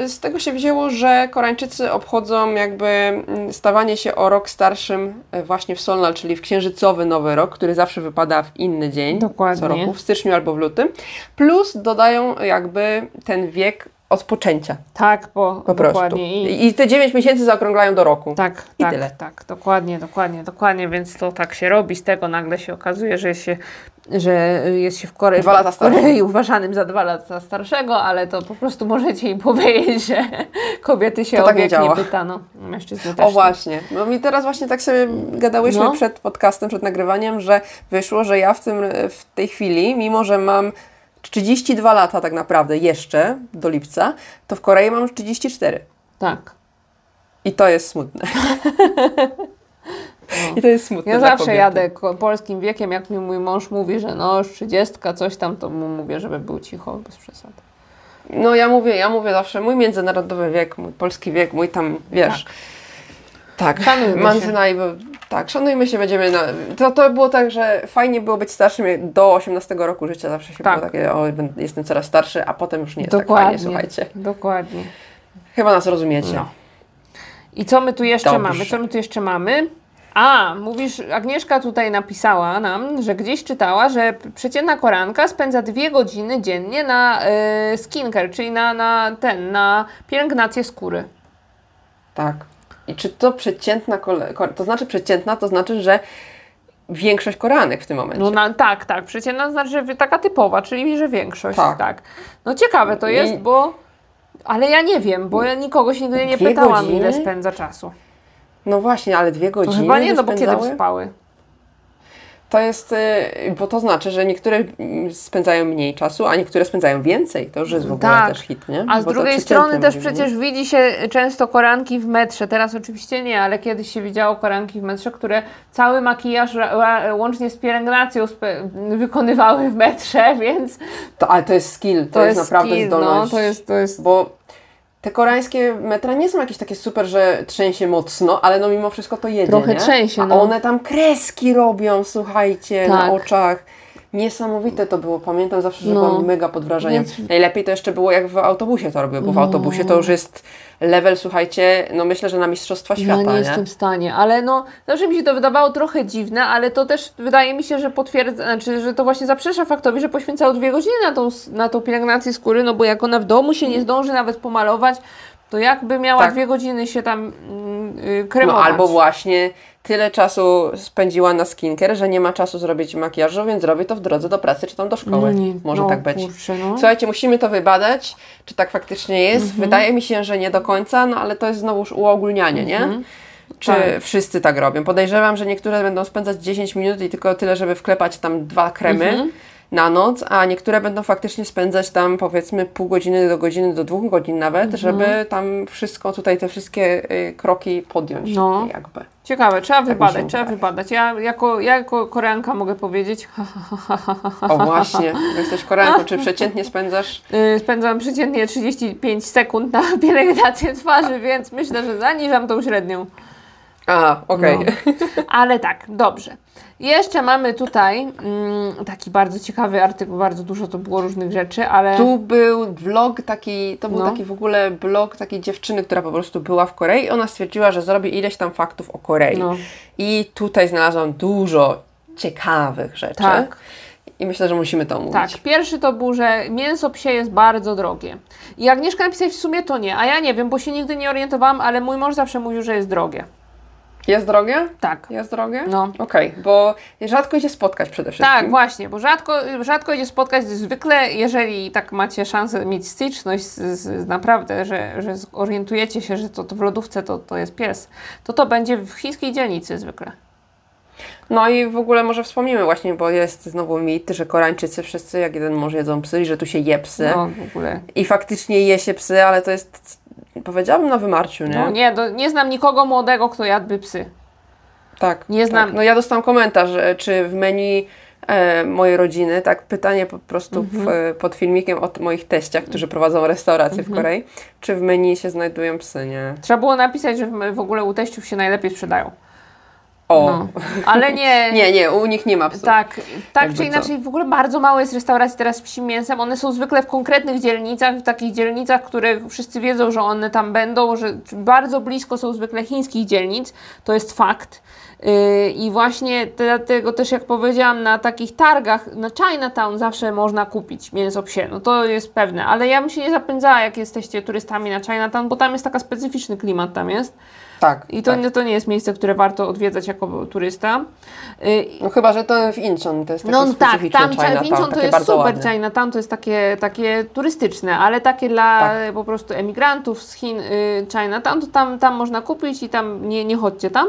z tego się wzięło, że Koreańczycy obchodzą jakby mm, stawanie się o rok starszym e, właśnie w Solnal, czyli w księżycowy nowy rok, który zawsze wypada w inny dzień Dokładnie. co roku, w styczniu albo w lutym. Plus dodają jakby ten wiek odpoczęcia Tak, po, po dokładnie. I, I, te 9 miesięcy zaokrąglają do roku. tak, i tak, tyle. tak, dokładnie, dokładnie, dokładnie, więc to tak się robi, z tego nagle się okazuje, że się, że jest się w Korei, Dwa lata w Korei uważanym za dwa lata starszego, ale to po prostu możecie im powiedzieć, że kobiety się To o tak nie wiek nie działa. pytano, mężczyzny też O nie. właśnie, no mi teraz właśnie tak sobie gadałyśmy No. przed podcastem, przed nagrywaniem, że wyszło, że ja w, tym, w tej chwili, mimo że mam 32 lata tak naprawdę jeszcze do lipca, to w Korei mam 34. Tak. I to jest smutne. I to jest smutne Ja zawsze kobiety. jadę polskim wiekiem, jak mi mój mąż mówi, że no już 30, coś tam, to mu mówię, żeby był cicho, bez przesady. No ja mówię, ja mówię zawsze mój międzynarodowy wiek, mój polski wiek, mój tam, wiesz. Tak, Szanujmy się. Manzynaj, bo tak, szanujmy się, będziemy na... To, to było tak, że fajnie było być starszym do 18 roku życia, zawsze się Tak. było takie, o, jestem coraz starszy, a potem już nie jest tak fajnie, słuchajcie. Dokładnie. Chyba nas rozumiecie. No. I co my tu jeszcze Dobrze. mamy? Co my tu jeszcze mamy? A, mówisz, Agnieszka tutaj napisała nam, że gdzieś czytała, że przeciętna koranka spędza dwie godziny dziennie na y, skincare, czyli na, na ten, na pielęgnację skóry. Tak. I czy to przeciętna, kole... to znaczy przeciętna, to znaczy, że większość koreanek w tym momencie. No na, tak, tak, przeciętna znaczy, że taka typowa, czyli że większość, tak. Tak. No ciekawe to I- jest, bo... Ale ja nie wiem, bo ja nikogo się nigdy nie pytałam, godziny? ile spędza czasu. No właśnie, ale dwie To godziny chyba nie, no bo kiedy spały? To jest, y, bo to znaczy, że niektóre spędzają mniej czasu, a niektóre spędzają więcej. To już jest w ogóle Tak. też hit, nie? A z Bo drugiej strony też mówimy, przecież widzi się często koranki w metrze. Teraz oczywiście nie, ale kiedyś się widziało koranki w metrze, które cały makijaż łącznie z pielęgnacją wykonywały w metrze, więc To, ale to jest skill, to, to, jest, jest naprawdę skill, zdolność. No, to jest, to jest Bo te koreańskie metra nie są jakieś takie super, że trzęsie mocno, ale no mimo wszystko to jedzie, Trochę nie? trzęsie, A no. one tam kreski robią, słuchajcie, na Tak. oczach. Niesamowite to było, pamiętam zawsze, że No. byłam mega pod wrażeniem. Więc- Najlepiej to jeszcze było jak w autobusie to robiły, bo w No. autobusie to już jest level, słuchajcie, no myślę, że na Mistrzostwa Świata, ja nie, nie? jestem w stanie, ale no zawsze mi się to wydawało trochę dziwne, ale to też wydaje mi się, że potwierdza, znaczy, że to właśnie zaprzecza faktowi, że poświęcało dwie godziny na tą, na tą pielęgnację skóry, no bo jak ona w domu się nie zdąży nawet pomalować, to jakby miała Tak. dwie godziny się tam mm, y, No kremować. albo właśnie tyle czasu spędziła na skincare, że nie ma czasu zrobić makijażu, więc robi to w drodze do pracy czy tam do szkoły. No nie, Może no, tak być. Kurczę, no. Słuchajcie, musimy to wybadać, czy tak faktycznie jest. Mhm. Wydaje mi się, że nie do końca, no ale to jest znowuż uogólnianie, nie? Czy Tak. wszyscy tak robią? Podejrzewam, że niektóre będą spędzać 10 minut i tylko tyle, żeby wklepać tam dwa kremy Mhm. Na noc, a niektóre będą faktycznie spędzać tam powiedzmy pół godziny do godziny, do dwóch godzin nawet, Mhm. żeby tam wszystko, tutaj te wszystkie y, kroki podjąć No. jakby. Ciekawe, trzeba się wybadać, trzeba wydaje. wybadać. Ja jako, ja jako Koreanka mogę powiedzieć, O właśnie, jesteś Koreanką, czy przeciętnie spędzasz yy, spędzam przeciętnie 35 sekund na pielęgnację twarzy, więc myślę, że zaniżam tą średnią. A, okej. No. Ale tak, dobrze. Jeszcze mamy tutaj mm, taki bardzo ciekawy artykuł, bardzo dużo to było różnych rzeczy, ale Tu był vlog taki, to był No. taki w ogóle blog takiej dziewczyny, która po prostu była w Korei i ona stwierdziła, że zrobi ileś tam faktów o Korei. No. I tutaj znalazłam dużo ciekawych rzeczy. Tak. I myślę, że musimy to omówić. tak, pierwszy to był, że mięso psie jest bardzo drogie. I Agnieszka napisała w sumie to nie, a ja nie wiem, bo się nigdy nie orientowałam, ale mój mąż zawsze mówił, że jest drogie. Jest drogie? Tak. Jest drogie? No. Okej, bo rzadko idzie spotkać przede wszystkim. Tak, właśnie, bo rzadko, rzadko idzie spotkać, zwykle jeżeli tak macie szansę mieć styczność z, z, naprawdę, że, że zorientujecie się, że to, to w lodówce to, to jest pies, to to będzie w chińskiej dzielnicy zwykle. No i w ogóle może wspomnimy właśnie, bo jest znowu mit, że Koreańczycy wszyscy jak jeden mąż jedzą psy i że tu się je psy. No w ogóle. I faktycznie je się psy, ale to jest, powiedziałabym na wymarciu, nie? No nie, do, nie znam nikogo młodego, kto jadłby psy. Tak. Nie znam. Tak. No ja dostałam komentarz, czy w menu e, mojej rodziny, tak, pytanie po prostu w, Mhm. e, pod filmikiem od moich teściach, którzy prowadzą restaurację Mhm. w Korei, czy w menu się znajdują psy, nie? Trzeba było napisać, że w, w ogóle u teściów się najlepiej sprzedają. O, No. Ale nie. nie, nie, u nich nie ma psów. Tak, tak Jakby czy co. inaczej, w ogóle bardzo mało jest restauracji teraz z psim mięsem. One są zwykle w konkretnych dzielnicach, w takich dzielnicach, które wszyscy wiedzą, że one tam będą, że bardzo blisko są zwykle chińskich dzielnic. To jest fakt. Yy, I właśnie dlatego też, jak powiedziałam, na takich targach, na Chinatown zawsze można kupić mięso psie. No to jest pewne, ale ja bym się nie zapędzała, jak jesteście turystami na Chinatown, bo tam jest taka specyficzny klimat tam jest. Tak, I to, tak. nie, to nie jest miejsce, które warto odwiedzać jako turysta. Yy, No chyba, że to w Incheon to jest takie no tak, tam Chinatown, Chinatown to jest super ładne. Chinatown, to jest takie, takie turystyczne, ale takie dla Tak. po prostu emigrantów z Chin y, Chinatown, to tam, tam można kupić i tam nie, nie chodźcie tam.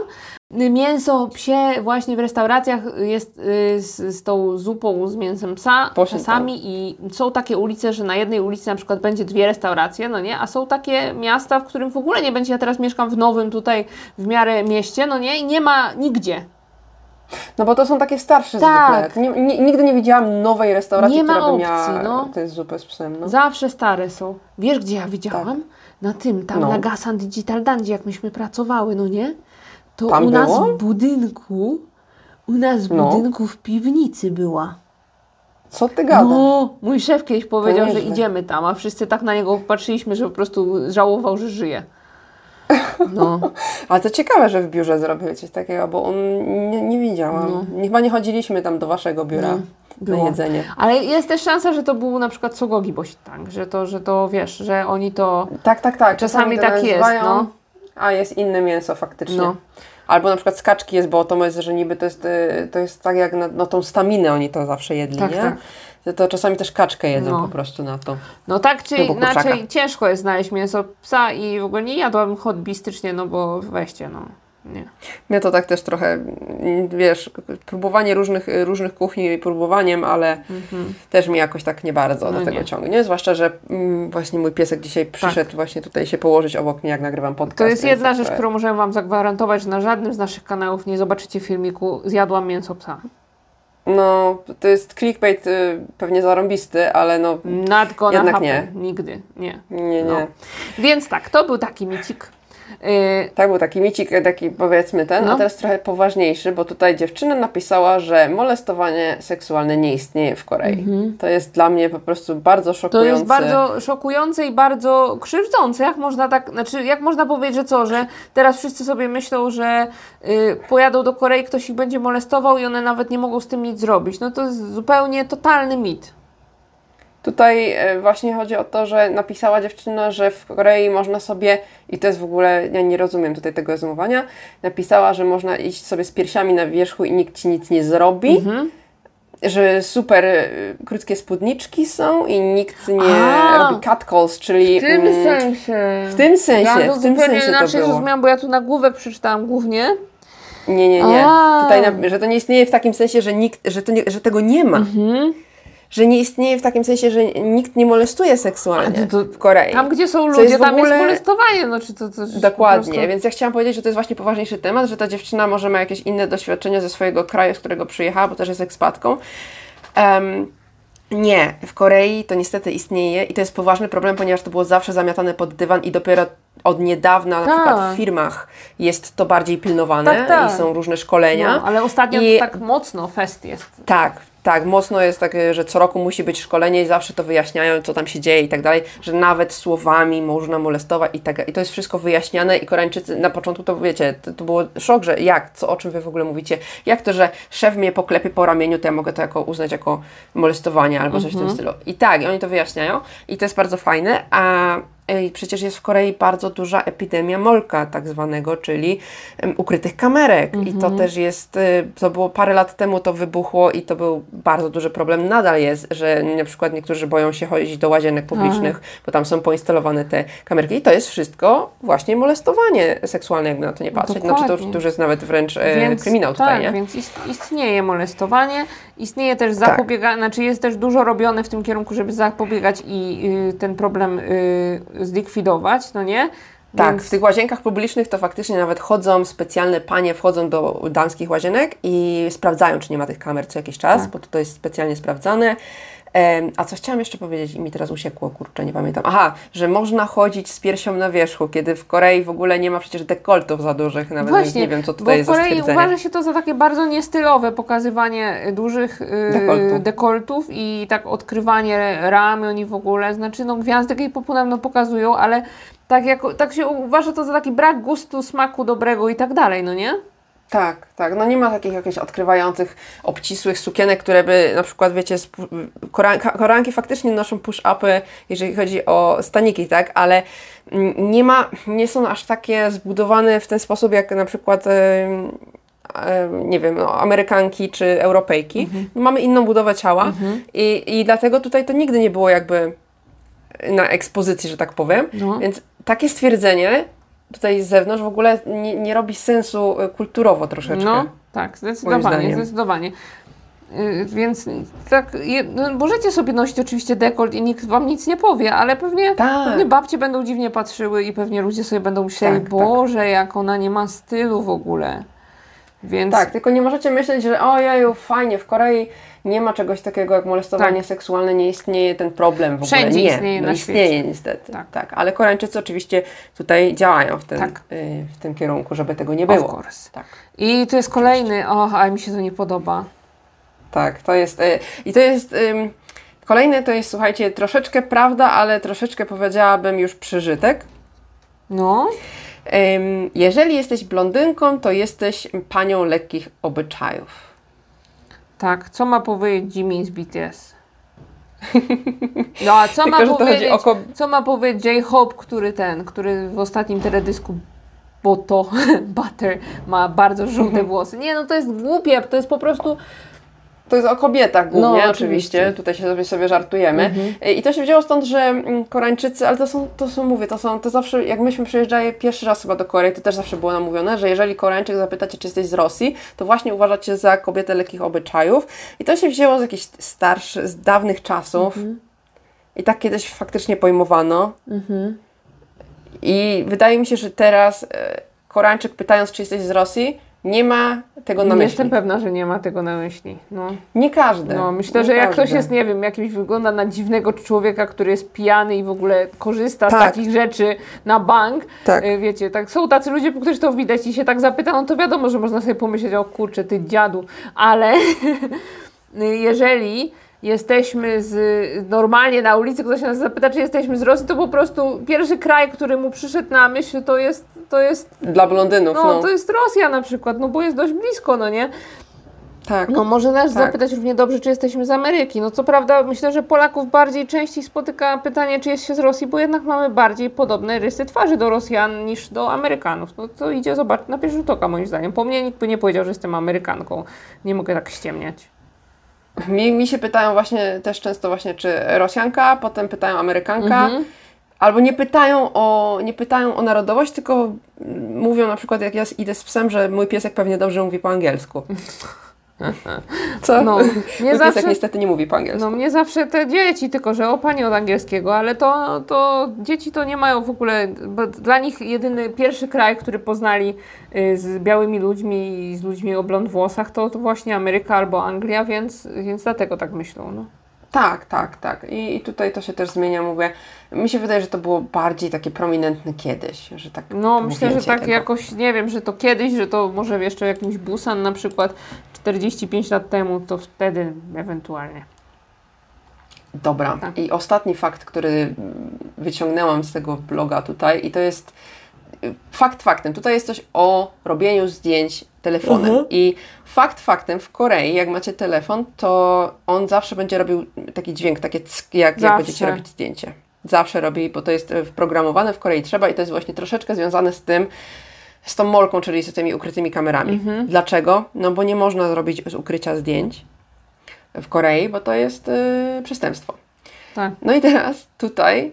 Y, Mięso psie właśnie w restauracjach jest y, z, z tą zupą z mięsem psa czasami i są takie ulice, że na jednej ulicy na przykład będzie dwie restauracje, no nie, a są takie miasta, w którym w ogóle nie będzie, ja teraz mieszkam w nowym tutaj w miarę mieście, no nie, i nie ma nigdzie. No bo to są takie starsze Tak. zwykle. Nie, nie, nigdy nie widziałam nowej restauracji, Nie ma która by opcji, miała no. tę zupę z psem. No. Zawsze stare są. Wiesz, gdzie ja widziałam? Na tym, tam No. na Gasan Digital Dandzie, jak myśmy pracowały, no nie? To Tam u nas było? w budynku, u nas w No. budynku w piwnicy była. Co ty gadasz? No, mój szef kiedyś powiedział, że idziemy tam, a wszyscy tak na niego patrzyliśmy, że po prostu żałował, że żyje. No, Ale to ciekawe, że w biurze zrobili coś takiego, bo on nie, nie widziałam. Chyba nie chodziliśmy tam do waszego biura na No. było. jedzenie. ale jest też szansa, że to był na przykład Sogogi Bośtang, że to, że to wiesz, że oni to... Tak, tak, tak. Czasami to tak jest, no. A jest inne mięso faktycznie. No. Albo na przykład skaczki jest, bo to jest, że niby to jest, y, to jest tak jak na no, tą staminę oni to zawsze jedli, Tak, nie? tak. To, czasami też kaczkę jedzą No. po prostu na to. No tak czy inaczej ciężko jest znaleźć mięso psa i w ogóle nie jadłabym hobbystycznie, no bo weźcie, no nie. Mnie to tak też trochę, wiesz, próbowanie różnych, różnych kuchni próbowaniem, ale też mi jakoś tak nie bardzo Mhm. No do tego nie. ciągnie. Zwłaszcza, że mm, właśnie mój piesek dzisiaj przyszedł właśnie tutaj się położyć obok mnie, jak nagrywam podcast. To jest jedna tak rzecz, trochę- którą możemy Wam zagwarantować, że na żadnym z naszych kanałów nie zobaczycie filmiku zjadłam mięso psa. No, to jest clickbait y, pewnie zarąbisty, ale no Not gonna Jednak happen. nie. Nigdy. Nie. nie, nie. No. Więc tak, to był taki micik. Yy, Tak, był taki micik, taki powiedzmy ten, No. a teraz trochę poważniejszy, bo tutaj dziewczyna napisała, że molestowanie seksualne nie istnieje w Korei. To jest dla mnie po prostu bardzo Mhm. To szokujące. jest bardzo szokujące i bardzo krzywdzące. Jak można tak, znaczy, jak można powiedzieć, że co, że teraz wszyscy sobie myślą, że y, pojadą do Korei, ktoś ich będzie molestował i one nawet nie mogą z tym nic zrobić. No to jest zupełnie totalny mit. Tutaj e, właśnie chodzi o to, że napisała dziewczyna, że w Korei można sobie, i to jest w ogóle, ja nie rozumiem tutaj tego rozumowania, napisała, że można iść sobie z piersiami na wierzchu i nikt ci nic nie zrobi. Mhm. Że super e, krótkie spódniczki są i nikt nie A. robi catcalls, czyli W tym mm, sensie. w tym sensie, ja w tym sensie to inaczej było. rozumiałam, bo ja tu nagłówek przeczytałam głównie. Nie, nie, nie. A. Tutaj, na, że to nie istnieje w takim sensie, że, nikt, że, nie, że tego nie ma. Mhm. Że nie istnieje w takim sensie, że nikt nie molestuje seksualnie to- to- w Korei. Tam, gdzie są ludzie, jest tam ogóle- jest molestowanie. No, czy to, to, Dokładnie, prostu- więc ja chciałam powiedzieć, że to jest właśnie poważniejszy temat, że ta dziewczyna może ma jakieś inne doświadczenia ze swojego kraju, z którego przyjechała, bo też jest ekspatką. Em, nie, w Korei to niestety istnieje i to jest poważny problem, ponieważ to było zawsze zamiatane pod dywan i dopiero od niedawna, na Tak. przykład w firmach, jest to bardziej pilnowane Tak, tak. i są różne szkolenia. No, ale ostatnio I- tak mocno fest jest. Tak, tak, mocno jest takie, że co roku musi być szkolenie i zawsze to wyjaśniają, co tam się dzieje i tak dalej, że nawet słowami można molestować i tak I to jest wszystko wyjaśniane i Koreańczycy na początku to wiecie, to, to było szok, że jak, co, o czym wy w ogóle mówicie, jak to, że szef mnie poklepie po ramieniu, to ja mogę to jako uznać jako molestowanie albo coś w tym stylu. I tak, i oni to wyjaśniają i to jest bardzo fajne, a Ej, przecież jest w Korei bardzo duża epidemia molka, tak zwanego, czyli ukrytych kamerek. I to też jest, y, to było parę lat temu, to wybuchło i to był bardzo duży problem. Nadal jest, że na przykład niektórzy boją się chodzić do łazienek publicznych, bo tam są poinstalowane te kamerki. I to jest wszystko właśnie molestowanie seksualne, jakby na to nie patrzeć. Znaczy to, Dokładnie. to już jest nawet wręcz e, kryminał tutaj, tak, nie? Tak. więc ist, istnieje molestowanie, istnieje też zapobieganie, znaczy jest też dużo robione w tym kierunku, żeby zapobiegać i y, ten problem y, zlikwidować, no nie? Tak, Więc- w tych łazienkach publicznych to faktycznie nawet chodzą specjalne panie, wchodzą do damskich łazienek i sprawdzają, czy nie ma tych kamer co jakiś czas, Tak. bo to jest specjalnie sprawdzane. A co chciałam jeszcze powiedzieć i mi teraz usiekło, kurczę, nie pamiętam. Aha, że można chodzić z piersią na wierzchu, kiedy w Korei w ogóle nie ma przecież dekoltów za dużych nawet, więc nie wiem, co tutaj bo jest w Korei uważa się to za takie bardzo niestylowe pokazywanie y, dużych y, Dekoltu. dekoltów i tak odkrywanie ramion i w ogóle. Znaczy, no gwiazdy K-popu nam no, pokazują, ale tak, jako, tak się uważa to za taki brak gustu, smaku dobrego i tak dalej, no nie? Tak, tak. No nie ma takich jakichś odkrywających, obcisłych sukienek, które by na przykład, wiecie, koranka, koranki faktycznie noszą push-upy, jeżeli chodzi o staniki, tak, ale nie ma, nie są aż takie zbudowane w ten sposób, jak na przykład em, nie wiem, no, Amerykanki czy Europejki. Mamy inną budowę ciała i, i dlatego tutaj to nigdy nie było jakby na ekspozycji, że tak powiem. No. Więc takie stwierdzenie tutaj z zewnątrz w ogóle nie, nie robi sensu y, kulturowo troszeczkę. No, tak, zdecydowanie, zdecydowanie. Yy, Więc tak, je- no, możecie sobie nosić oczywiście dekolt i nikt wam nic nie powie, ale pewnie, Tak. pewnie babcie będą dziwnie patrzyły i pewnie ludzie sobie będą myśleli, Tak, tak. Boże, jak ona nie ma stylu w ogóle. Więc Tak, tylko nie możecie myśleć, że ojeju, fajnie, w Korei nie ma czegoś takiego jak molestowanie Tak. seksualne, nie istnieje ten problem w ogóle. Wszędzie nie, istnieje no na istnieje świecie. niestety. Tak. Tak. ale Koreańczycy oczywiście tutaj działają w tym, Tak. y, w tym kierunku, żeby tego nie of było. course. Tak. I to jest kolejny, och, ale mi się to nie podoba. Tak, to jest. y, I to jest. ym, Kolejne to jest, słuchajcie, troszeczkę prawda, ale troszeczkę powiedziałabym już przyżytek. No, Jeżeli jesteś blondynką, to jesteś panią lekkich obyczajów. tak, co ma powiedzieć Jimmy z BTS? No a co ma Tylko, chodzi powiedzieć, o co ma powiedzieć J-Hope, który ten, który w ostatnim teledysku bo to Butter ma bardzo żółte włosy. Nie, no to jest głupie, to jest po prostu To jest o kobietach głównie, No, oczywiście. oczywiście. Tutaj się sobie, sobie żartujemy. Y, I to się wzięło stąd, że mm, Koreańczycy, ale to są, to są, mówię, to są, to zawsze, jak myśmy przyjeżdżali pierwszy raz chyba do Korei, to też zawsze było nam mówione, że jeżeli Koreańczyk zapytacie, czy jesteś z Rosji, to właśnie uważacie za kobietę lekkich obyczajów. I to się wzięło z jakichś starszych, z dawnych czasów. I tak kiedyś faktycznie pojmowano. I wydaje mi się, że teraz e, Koreańczyk pytając, czy jesteś z Rosji, nie ma tego na myśli. jestem pewna, że nie ma tego na myśli. No, Nie każdy. no myślę, Nie że jak każdy. ktoś jest, nie wiem, jakimś wygląda na dziwnego człowieka, który jest pijany i w ogóle korzysta z Tak. takich rzeczy na bank, Tak. e, wiecie, tak są tacy ludzie, których to widać i się tak zapyta, no to wiadomo, że można sobie pomyśleć, o kurczę, ty dziadu, ale jeżeli jesteśmy z, normalnie na ulicy, ktoś nas zapyta, czy jesteśmy z Rosji, to po prostu pierwszy kraj, który mu przyszedł na myśl, to jest, to jest, Dla blondynów, no, no. to jest Rosja na przykład, no bo jest dość blisko, no nie? Tak. No może nas Tak. zapytać równie dobrze, czy jesteśmy z Ameryki. No co prawda myślę, że Polaków bardziej częściej spotyka pytanie, czy jest się z Rosji, bo jednak mamy bardziej podobne rysy twarzy do Rosjan niż do Amerykanów. No to idzie zobaczyć na pierwszy rzut oka moim zdaniem. Po mnie nikt by nie powiedział, że jestem Amerykanką. Nie mogę tak ściemniać. Mi, mi się pytają właśnie też często właśnie, czy Rosjanka, potem pytają Amerykanka. Mhm. Albo nie pytają, o, nie pytają o narodowość, tylko mówią na przykład, jak ja idę z psem, że mój piesek pewnie dobrze mówi po angielsku. Co? No, nie piesek zawsze, niestety nie mówi po angielsku. no mnie zawsze te dzieci, tylko że o pani od angielskiego, ale to, to dzieci to nie mają w ogóle, bo dla nich jedyny pierwszy kraj, który poznali y, z białymi ludźmi i z ludźmi o blond włosach, to, to właśnie Ameryka albo Anglia, więc, więc dlatego tak myślą. No. Tak, tak, tak. I, I tutaj to się też zmienia, mówię. Mi się wydaje, że to było bardziej takie prominentne kiedyś, że tak No, myślę, że tak tego. jakoś, nie wiem, że to kiedyś, że to może jeszcze jakimś Busan na przykład 45 lat temu, to wtedy ewentualnie. Dobra. Tak. I ostatni fakt, który wyciągnęłam z tego bloga tutaj, i to jest y, fakt faktem. Tutaj jest coś o robieniu zdjęć telefonem. Mhm. I fakt faktem w Korei, jak macie telefon, to on zawsze będzie robił taki dźwięk, takie ck, jak, jak będziecie robić zdjęcie. Zawsze robi, bo to jest y, wprogramowane w Korei trzeba i to jest właśnie troszeczkę związane z tym, z tą molką, czyli z tymi ukrytymi kamerami. Mhm. Dlaczego? No bo nie można zrobić z ukrycia zdjęć w Korei, bo to jest y, przestępstwo. Tak. No i teraz tutaj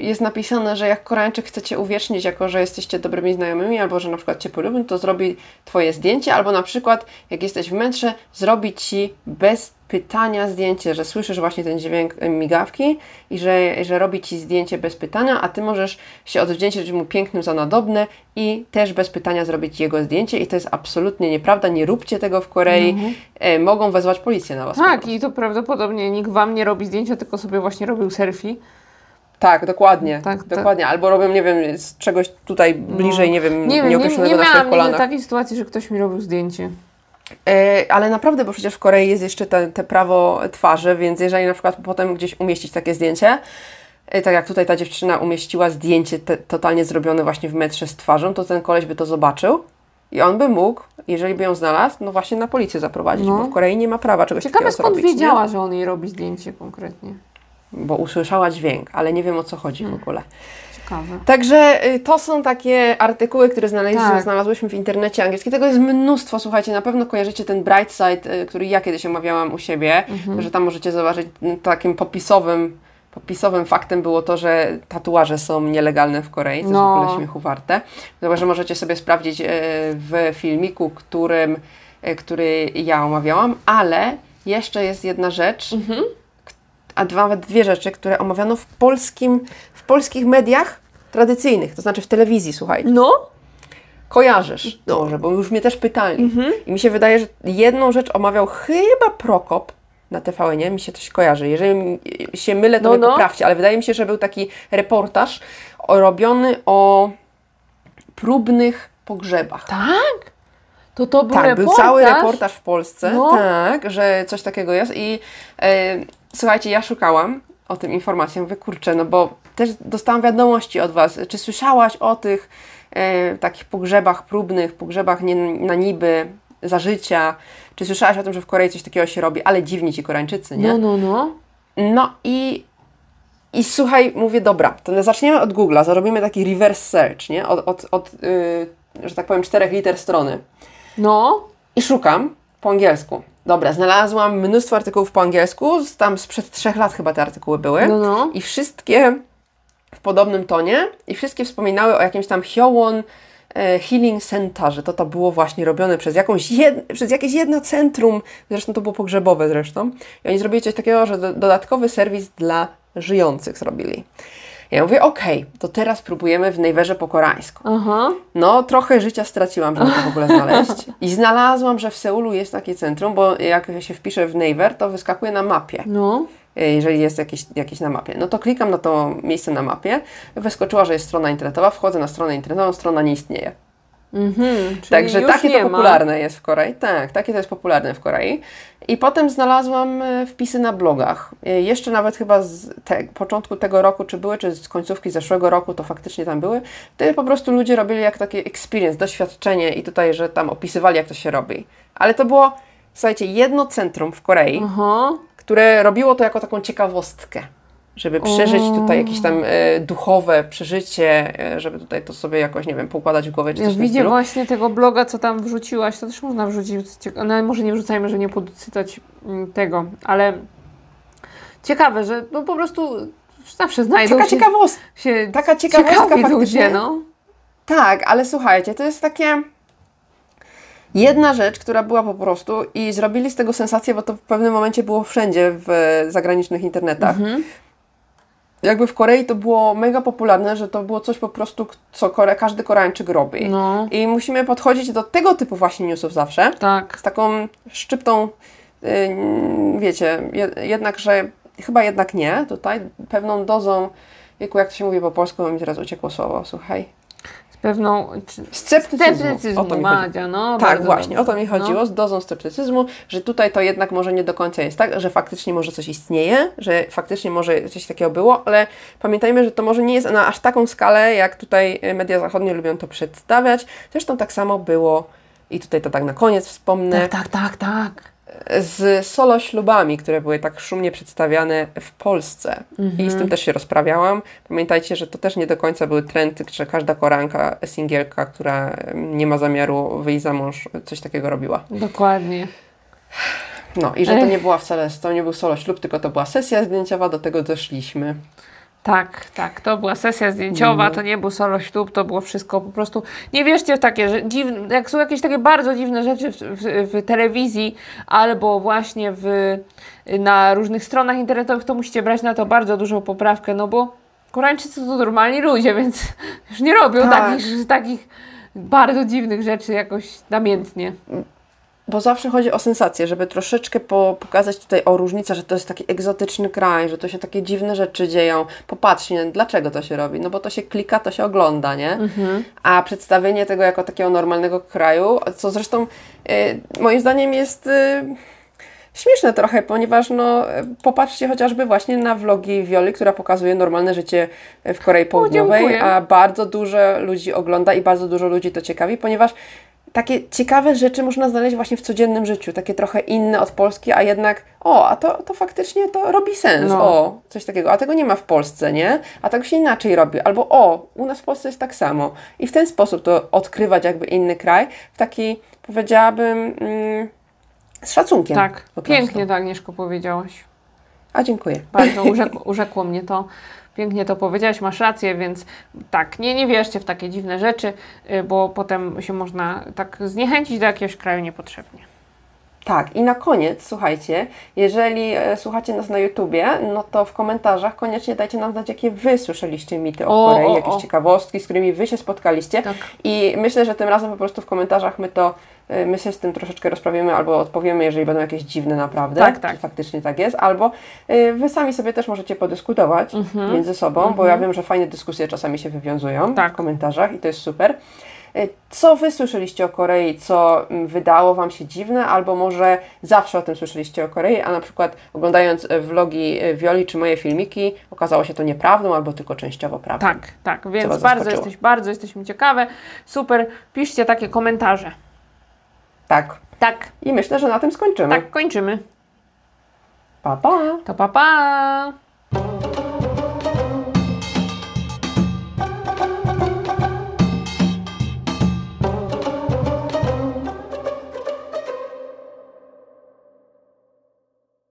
jest napisane, że jak Koreańczyk chce Cię uwiecznić jako, że jesteście dobrymi znajomymi, albo że na przykład Cię polubią, to zrobi Twoje zdjęcie, albo na przykład jak jesteś w metrze, zrobi Ci bez pytania zdjęcie, że słyszysz właśnie ten dźwięk y, migawki i że, że robi Ci zdjęcie bez pytania, a Ty możesz się odwdzięczyć mu pięknym za nadobne i też bez pytania zrobić jego zdjęcie i to jest absolutnie nieprawda, nie róbcie tego w Korei, e, mogą wezwać policję na Was. Tak, i to prawdopodobnie nikt Wam nie robi zdjęcia, tylko sobie właśnie robił selfie. Tak, dokładnie. Tak, tak. dokładnie. Albo robią, nie wiem, z czegoś tutaj bliżej, nie wiem, Nie wiem, nie, nie nieokreślonego na swoich kolanach. takiej sytuacji, że ktoś mi robił zdjęcie. E, ale naprawdę, bo przecież w Korei jest jeszcze te, te prawo twarzy, więc jeżeli na przykład potem gdzieś umieścić takie zdjęcie, e, tak jak tutaj ta dziewczyna umieściła zdjęcie te, totalnie zrobione właśnie w metrze z twarzą, to ten koleś by to zobaczył i on by mógł, jeżeli by ją znalazł, no właśnie na policję zaprowadzić, No. bo w Korei nie ma prawa czegoś Ciekawe takiego skąd zrobić. wiedziała, że on jej robi zdjęcie konkretnie. Bo usłyszała dźwięk, ale nie wiem o co chodzi Hmm. w ogóle. Ciekawe. Także y, to są takie artykuły, które znaleźli, Tak. znalazłyśmy w internecie angielskim. Tego jest mnóstwo, słuchajcie, na pewno kojarzycie ten Brightside, y, który ja kiedyś omawiałam u siebie, Mhm. że tam możecie zobaczyć takim popisowym, popisowym faktem było to, że tatuaże są nielegalne w Korei, co No. jest w ogóle śmiechu warte. Zobacz, że możecie sobie sprawdzić y, w filmiku, którym, który ja omawiałam, ale jeszcze jest jedna rzecz, Mhm. A dwa, dwie rzeczy, które omawiano w polskim, w polskich mediach tradycyjnych, to znaczy w telewizji, słuchajcie. No? Kojarzysz może, bo już mnie też pytali. Mhm. I mi się wydaje, że jedną rzecz omawiał chyba Prokop na TVN, mi się coś kojarzy. Jeżeli się mylę, to No, mnie no. poprawcie, ale wydaje mi się, że był taki reportaż robiony o próbnych pogrzebach. Tak? To to był Tak, reportaż? był cały reportaż w Polsce, No. tak, że coś takiego jest i e, słuchajcie, ja szukałam o tym informację, mówię, kurczę, no bo też dostałam wiadomości od Was, czy słyszałaś o tych e, takich pogrzebach próbnych, pogrzebach nie, na niby, za życia, czy słyszałaś o tym, że w Korei coś takiego się robi, ale dziwni ci Koreańczycy, nie? No, no, no. No i, i słuchaj, mówię, dobra, to zaczniemy od Google'a, zrobimy taki reverse search, nie? Od, od, od y, że tak powiem, czterech liter strony. No. I szukam po angielsku. Dobra, znalazłam mnóstwo artykułów po angielsku, tam sprzed trzech lat chyba te artykuły były. No, no. I wszystkie w podobnym tonie i wszystkie wspominały o jakimś tam Hyowon e, Healing Center, że to to było właśnie robione przez, jakąś jed, przez jakieś jedno centrum, zresztą to było pogrzebowe zresztą. I oni zrobili coś takiego, że do, dodatkowy serwis dla żyjących zrobili. Ja mówię, okej, to teraz próbujemy w Nejwerze po koreańsku. Aha. No, trochę życia straciłam, żeby to w ogóle znaleźć. I znalazłam, że w Seulu jest takie centrum, bo jak się wpisze w Naver, to wyskakuje na mapie No. e, jeżeli jest jakieś, jakieś na mapie. No to klikam na to miejsce na mapie, wyskoczyła, że jest strona internetowa, wchodzę na stronę internetową, strona nie istnieje. Mhm. Także takie to ma. popularne jest w Korei. Tak, takie to jest popularne w Korei. I potem znalazłam e, wpisy na blogach. E, Jeszcze nawet chyba z te, początku tego roku, czy były, czy z końcówki zeszłego roku, to faktycznie tam były. To po prostu ludzie robili jak takie experience, doświadczenie i tutaj, że tam opisywali, jak to się robi. Ale to było, słuchajcie, jedno centrum w Korei, Aha. które robiło to jako taką ciekawostkę, żeby przeżyć tutaj jakieś tam e, duchowe przeżycie, e, żeby tutaj to sobie jakoś, nie wiem, poukładać w głowie, czy Ja coś widzę właśnie tego bloga, co tam wrzuciłaś, to też można wrzucić, no może nie wrzucajmy, że nie podcytać mm, tego, ale ciekawe, że no po prostu zawsze znajdą Taka się, ciekawostka. się Taka ciekawostka faktycznie. no. Tak, ale słuchajcie, to jest takie jedna rzecz, która była po prostu i zrobili z tego sensację, bo to w pewnym momencie było wszędzie w zagranicznych internetach. Mhm. Jakby w Korei to było mega popularne, że to było coś po prostu, co Kore, każdy Koreańczyk robi. No, I musimy podchodzić do tego typu właśnie newsów zawsze tak. z taką szczyptą, yy, wiecie, je, jednak, że chyba jednak nie, tutaj pewną dozą, wieku, jak to się mówi po polsku, bo mi teraz uciekło słowo, słuchaj. Pewną... Czy, Sceptycyzmu. O sceptycyzmu, to mi chodzi. Madzia, no. Tak, właśnie, dobrze. o to mi chodziło, No. z dozą sceptycyzmu, że tutaj to jednak może nie do końca jest tak, że faktycznie może coś istnieje, że faktycznie może coś takiego było, ale pamiętajmy, że to może nie jest na aż taką skalę, jak tutaj y, media zachodnie lubią to przedstawiać. Zresztą tak samo było, i tutaj to tak na koniec wspomnę, Tak, tak, tak, tak. Z solo ślubami, które były tak szumnie przedstawiane w Polsce. I z tym też się rozprawiałam. Pamiętajcie, że to też nie do końca był trend, że każda koranka, singielka, która nie ma zamiaru wyjść za mąż, coś takiego robiła. Dokładnie. No i że to nie była wcale, to nie był solo ślub, tylko to była sesja zdjęciowa, do tego doszliśmy. Tak, tak. To była sesja zdjęciowa, Mhm. to nie był solo ślub, to było wszystko po prostu. Nie wierzcie w takie, że dziwne, jak są jakieś takie bardzo dziwne rzeczy w, w, w telewizji albo właśnie w, na różnych stronach internetowych, to musicie brać na to bardzo dużą poprawkę, no bo Koreańczycy to normalni ludzie, więc już nie robią Tak. takich, takich bardzo dziwnych rzeczy jakoś namiętnie. Bo zawsze chodzi o sensację, żeby troszeczkę po, pokazać tutaj o różnicę, że to jest taki egzotyczny kraj, że to się takie dziwne rzeczy dzieją. Popatrzcie, dlaczego to się robi? No bo to się klika, to się ogląda, nie? A przedstawienie tego jako takiego normalnego kraju, co zresztą y, moim zdaniem jest y, śmieszne trochę, ponieważ no, popatrzcie chociażby właśnie na vlogi Wioli, która pokazuje normalne życie w Korei Południowej, dziękuję. a bardzo dużo ludzi ogląda i bardzo dużo ludzi to ciekawi, ponieważ takie ciekawe rzeczy można znaleźć właśnie w codziennym życiu, takie trochę inne od Polski, a jednak o, a to, to faktycznie to robi sens, No. o, coś takiego, a tego nie ma w Polsce, nie? A tego się inaczej robi, albo o, u nas w Polsce jest tak samo. I w ten sposób to odkrywać jakby inny kraj, w taki, powiedziałabym, mm, z szacunkiem. Tak, pięknie to Agnieszko powiedziałaś. A dziękuję. Bardzo urzekło, urzekło mnie to. Pięknie to powiedziałaś, masz rację, więc tak, nie, nie wierzcie w takie dziwne rzeczy, y, bo potem się można tak zniechęcić do jakiegoś kraju niepotrzebnie. Tak, i na koniec, słuchajcie, jeżeli e, słuchacie nas na YouTubie, no to w komentarzach koniecznie dajcie nam znać, jakie Wy słyszeliście mity o, O, Korei, o, jakieś o. ciekawostki, z którymi Wy się spotkaliście. Tak. I myślę, że tym razem po prostu w komentarzach my to, e, my się z tym troszeczkę rozprawimy albo odpowiemy, jeżeli będą jakieś dziwne naprawdę, Tak, tak. czy faktycznie tak jest, albo e, Wy sami sobie też możecie podyskutować między sobą, bo ja wiem, że fajne dyskusje czasami się wywiązują Mhm. Tak. w komentarzach i to jest super. E, Co Wy słyszeliście o Korei, co mm, wydało Wam się dziwne, albo może zawsze o tym słyszeliście o Korei, a na przykład oglądając e, vlogi e, Wioli czy moje filmiki, okazało się to nieprawdą albo tylko częściowo prawdą. Tak, tak, więc bardzo, jesteś, bardzo jesteśmy ciekawe. Super, piszcie takie komentarze. Tak. Tak, I myślę, że na tym skończymy. tak, kończymy. Pa, pa! To pa pa!